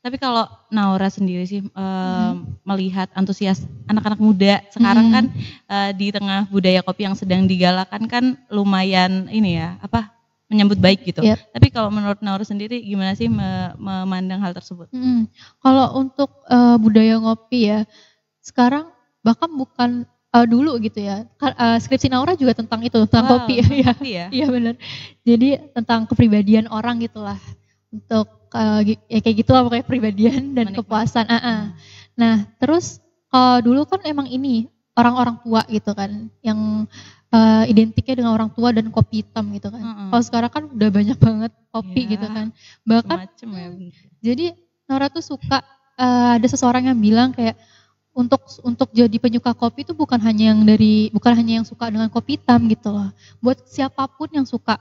Tapi kalau Naura sendiri sih hmm. melihat antusias anak-anak muda sekarang hmm. kan uh, di tengah budaya kopi yang sedang digalakan kan lumayan ini ya apa menyambut baik gitu. Yep. Tapi kalau menurut Naura sendiri gimana sih memandang hal tersebut? Hmm. Kalau untuk uh, budaya ngopi ya sekarang bahkan bukan uh, dulu gitu ya. Uh, skripsi Naura juga tentang itu, tentang wow, kopi. <laughs> Iya, ya. Iya benar. Jadi tentang kepribadian orang gitulah. Untuk uh, ya kayak gitu lah pokoknya pribadian dan Menikmati. kepuasan. Uh -uh. Nah terus kalau dulu kan emang ini orang-orang tua gitu kan yang uh, identiknya dengan orang tua dan kopi hitam gitu kan. Uh -uh. Kalau sekarang kan udah banyak banget kopi yeah, gitu kan. Bahkan ya. jadi Nora tuh suka uh, ada seseorang yang bilang kayak untuk untuk jadi penyuka kopi itu bukan hanya yang dari bukan hanya yang suka dengan kopi hitam gitu loh. Buat siapa pun yang suka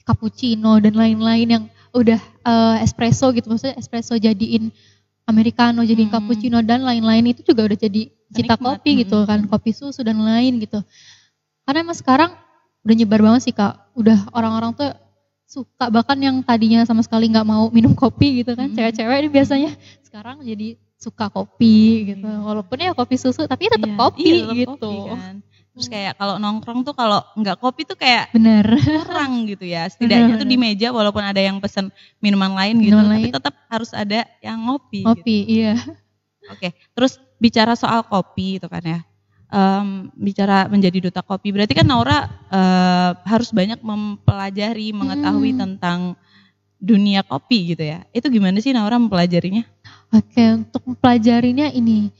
cappuccino dan lain-lain yang udah uh, espresso gitu maksudnya espresso jadiin americano jadiin hmm. cappuccino dan lain-lain itu juga udah jadi cinta kopi hmm. gitu kan kopi susu dan lain gitu karena emang sekarang udah nyebar banget sih kak udah orang-orang tuh suka bahkan yang tadinya sama sekali nggak mau minum kopi gitu kan cewek cewek-cewek ini biasanya sekarang jadi suka kopi gitu hmm. walaupun ya kopi susu tapi tetap iya, kopi iya, tetap gitu kopi, kan. Terus kayak kalau nongkrong tuh kalau nggak kopi tuh kayak bener kurang gitu ya. Setidaknya bener, tuh di meja walaupun ada yang pesen minuman lain gitu, minuman tapi tetap harus ada yang ngopi. Ngopi, gitu. iya. Oke, terus bicara soal kopi itu kan ya. Um, bicara menjadi duta kopi, berarti kan Naura uh, harus banyak mempelajari, mengetahui hmm. tentang dunia kopi gitu ya. Itu gimana sih Naura mempelajarinya? Oke, untuk mempelajarinya ini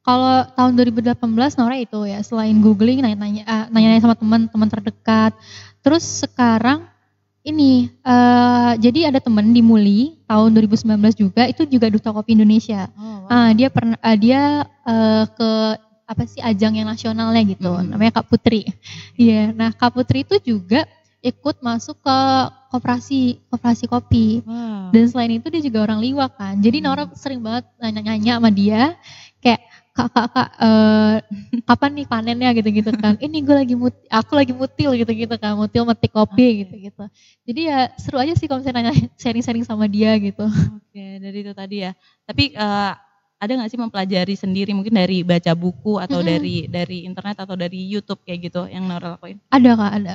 kalau tahun 2018 Nora itu ya selain googling nanya-nanya uh, nanya-nanya sama teman-teman terdekat. Terus sekarang ini uh, jadi ada teman di Muli tahun 2019 juga itu juga duta kopi Indonesia. Oh, wow. uh, dia pernah uh, dia uh, ke apa sih ajang yang nasionalnya gitu. Hmm. Namanya Kak Putri. Iya, yeah. nah Kak Putri itu juga ikut masuk ke koperasi koperasi kopi. Wow. Dan selain itu dia juga orang liwa kan. Jadi hmm. Nora sering banget nanya-nanya sama dia kak kak kak uh, kapan nih panennya gitu-gitu kan. Ini gue lagi mut aku lagi mutil gitu-gitu kan. Mutil metik kopi gitu-gitu. Jadi ya seru aja sih kalau misalnya nanya <laughs> sharing-sharing sama dia gitu. Oke, dari itu tadi ya. Tapi uh, ada nggak sih mempelajari sendiri mungkin dari baca buku atau mm -hmm. dari dari internet atau dari YouTube kayak gitu yang Nora lakuin? Ada kak ada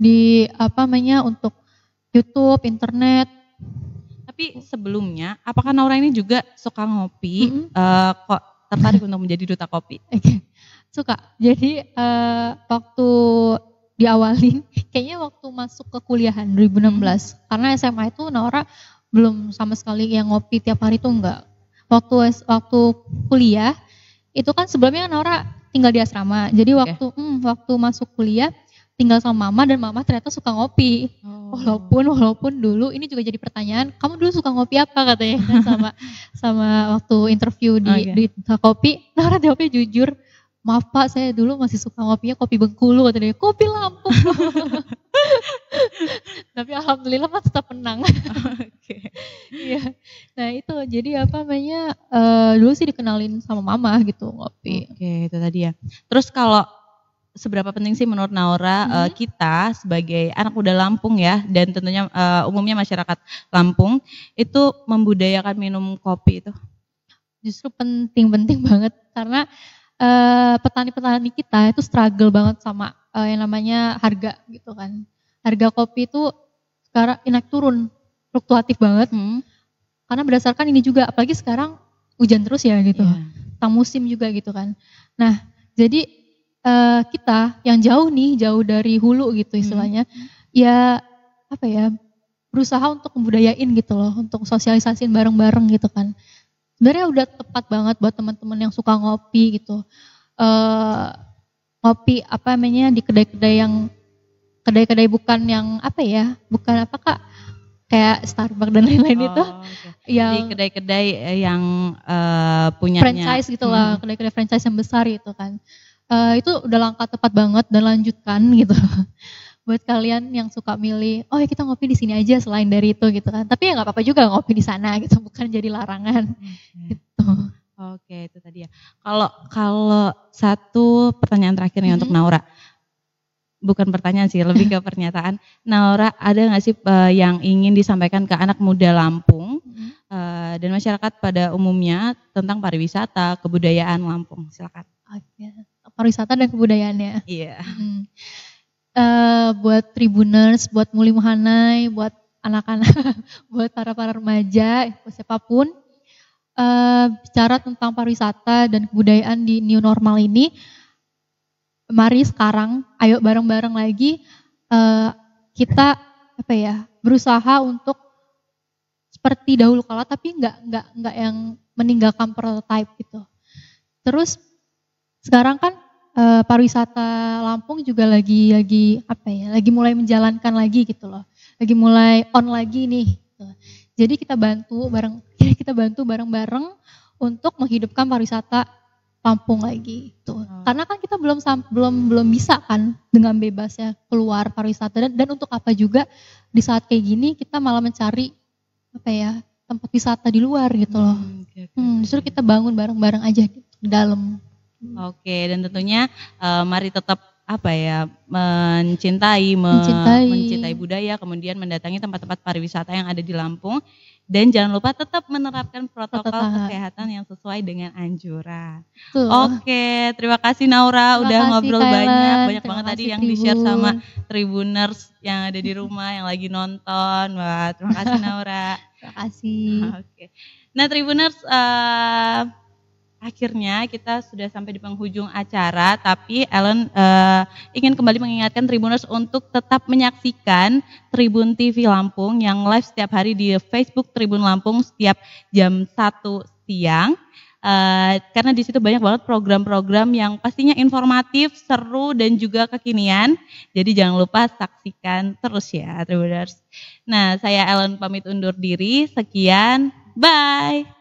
di apa namanya untuk YouTube, internet. Tapi sebelumnya, apakah Nora ini juga suka ngopi? Mm -hmm. uh, kok tertarik untuk menjadi duta kopi? <laughs> Okay. Suka. Jadi uh, waktu diawali, <laughs> kayaknya waktu masuk ke kuliahan 2016, mm -hmm. karena SMA itu Nora belum sama sekali yang ngopi tiap hari tuh enggak waktu waktu kuliah itu kan sebelumnya Nora tinggal di asrama. Jadi okay. waktu hmm, waktu masuk kuliah tinggal sama mama dan mama ternyata suka ngopi. Oh. Walaupun walaupun dulu ini juga jadi pertanyaan, kamu dulu suka ngopi apa katanya kan sama <laughs> sama waktu interview di okay. di kopi. Nora jawabnya jujur, maaf pak saya dulu masih suka ngopinya kopi Bengkulu kata dia kopi Lampung <laughs> tapi alhamdulillah mas tetap menang okay. <laughs> iya nah itu jadi apa namanya uh, dulu sih dikenalin sama mama gitu ngopi oke okay, itu tadi ya terus kalau seberapa penting sih menurut Naura hmm. uh, kita sebagai anak muda Lampung ya dan tentunya uh, umumnya masyarakat Lampung itu membudayakan minum kopi itu justru penting-penting <laughs> banget karena Eh, petani-petani uh, kita itu struggle banget sama uh, yang namanya harga gitu kan. Harga kopi itu sekarang naik turun, fluktuatif banget. Hmm. Karena berdasarkan ini juga, apalagi sekarang hujan terus ya gitu. Yeah. Tang musim juga gitu kan. Nah, jadi uh, kita yang jauh nih, jauh dari hulu gitu istilahnya, hmm. ya apa ya, berusaha untuk membudayain gitu loh, untuk sosialisasiin bareng-bareng gitu kan sebenarnya udah tepat banget buat teman-teman yang suka ngopi gitu. Uh, ngopi apa namanya di kedai-kedai yang kedai-kedai bukan yang apa ya, bukan apa kak kayak Starbucks dan lain-lain oh, itu okay. yang di kedai-kedai eh, yang uh, punya franchise gitu lah, hmm. kedai-kedai franchise yang besar gitu kan. Uh, itu udah langkah tepat banget dan lanjutkan <laughs> gitu buat kalian yang suka milih, oh ya kita ngopi di sini aja selain dari itu gitu kan. Tapi ya nggak apa-apa juga ngopi di sana gitu, <laughs> bukan jadi larangan hmm. gitu. Oke, itu tadi ya. Kalau kalau satu pertanyaan terakhir nih hmm. untuk Naura. Bukan pertanyaan sih, lebih ke <laughs> pernyataan. Naura, ada nggak sih uh, yang ingin disampaikan ke anak muda Lampung hmm. uh, dan masyarakat pada umumnya tentang pariwisata, kebudayaan Lampung? Silakan. Oke, pariwisata dan kebudayaannya. Iya. Yeah. Hmm uh, buat tribuners, buat Muli Muhanai, buat anak-anak, <laughs> buat para para remaja, siapa pun, uh, bicara tentang pariwisata dan kebudayaan di new normal ini, mari sekarang, ayo bareng-bareng lagi uh, kita apa ya berusaha untuk seperti dahulu kala, tapi nggak nggak nggak yang meninggalkan prototype gitu. Terus sekarang kan uh, pariwisata Lampung juga lagi lagi apa ya lagi mulai menjalankan lagi gitu loh lagi mulai on lagi nih gitu. jadi kita bantu bareng <laughs> kita bantu bareng-bareng untuk menghidupkan pariwisata Lampung lagi itu hmm. karena kan kita belum belum belum bisa kan dengan bebasnya keluar pariwisata dan, dan untuk apa juga di saat kayak gini kita malah mencari apa ya tempat wisata di luar gitu loh hmm, okay, okay. Hmm, justru kita bangun bareng-bareng aja di dalam Oke, dan tentunya uh, mari tetap apa ya mencintai, mencintai mencintai budaya, kemudian mendatangi tempat-tempat pariwisata yang ada di Lampung dan jangan lupa tetap menerapkan protokol Protokol. kesehatan yang sesuai dengan anjuran. Tuh. Oke, terima kasih Naura terima udah kasih, ngobrol Kailan. banyak, banyak terima banget tadi yang di-share sama Tribuners yang ada di rumah yang lagi nonton. Wah, terima kasih <laughs> Naura. terima kasih. Oke. Nah, Tribuners uh, akhirnya kita sudah sampai di penghujung acara, tapi Ellen uh, ingin kembali mengingatkan Tribuners untuk tetap menyaksikan Tribun TV Lampung yang live setiap hari di Facebook Tribun Lampung setiap jam 1 siang. Uh, karena di situ banyak banget program-program yang pastinya informatif, seru dan juga kekinian. Jadi jangan lupa saksikan terus ya Tribuners. Nah, saya Ellen pamit undur diri. Sekian, bye.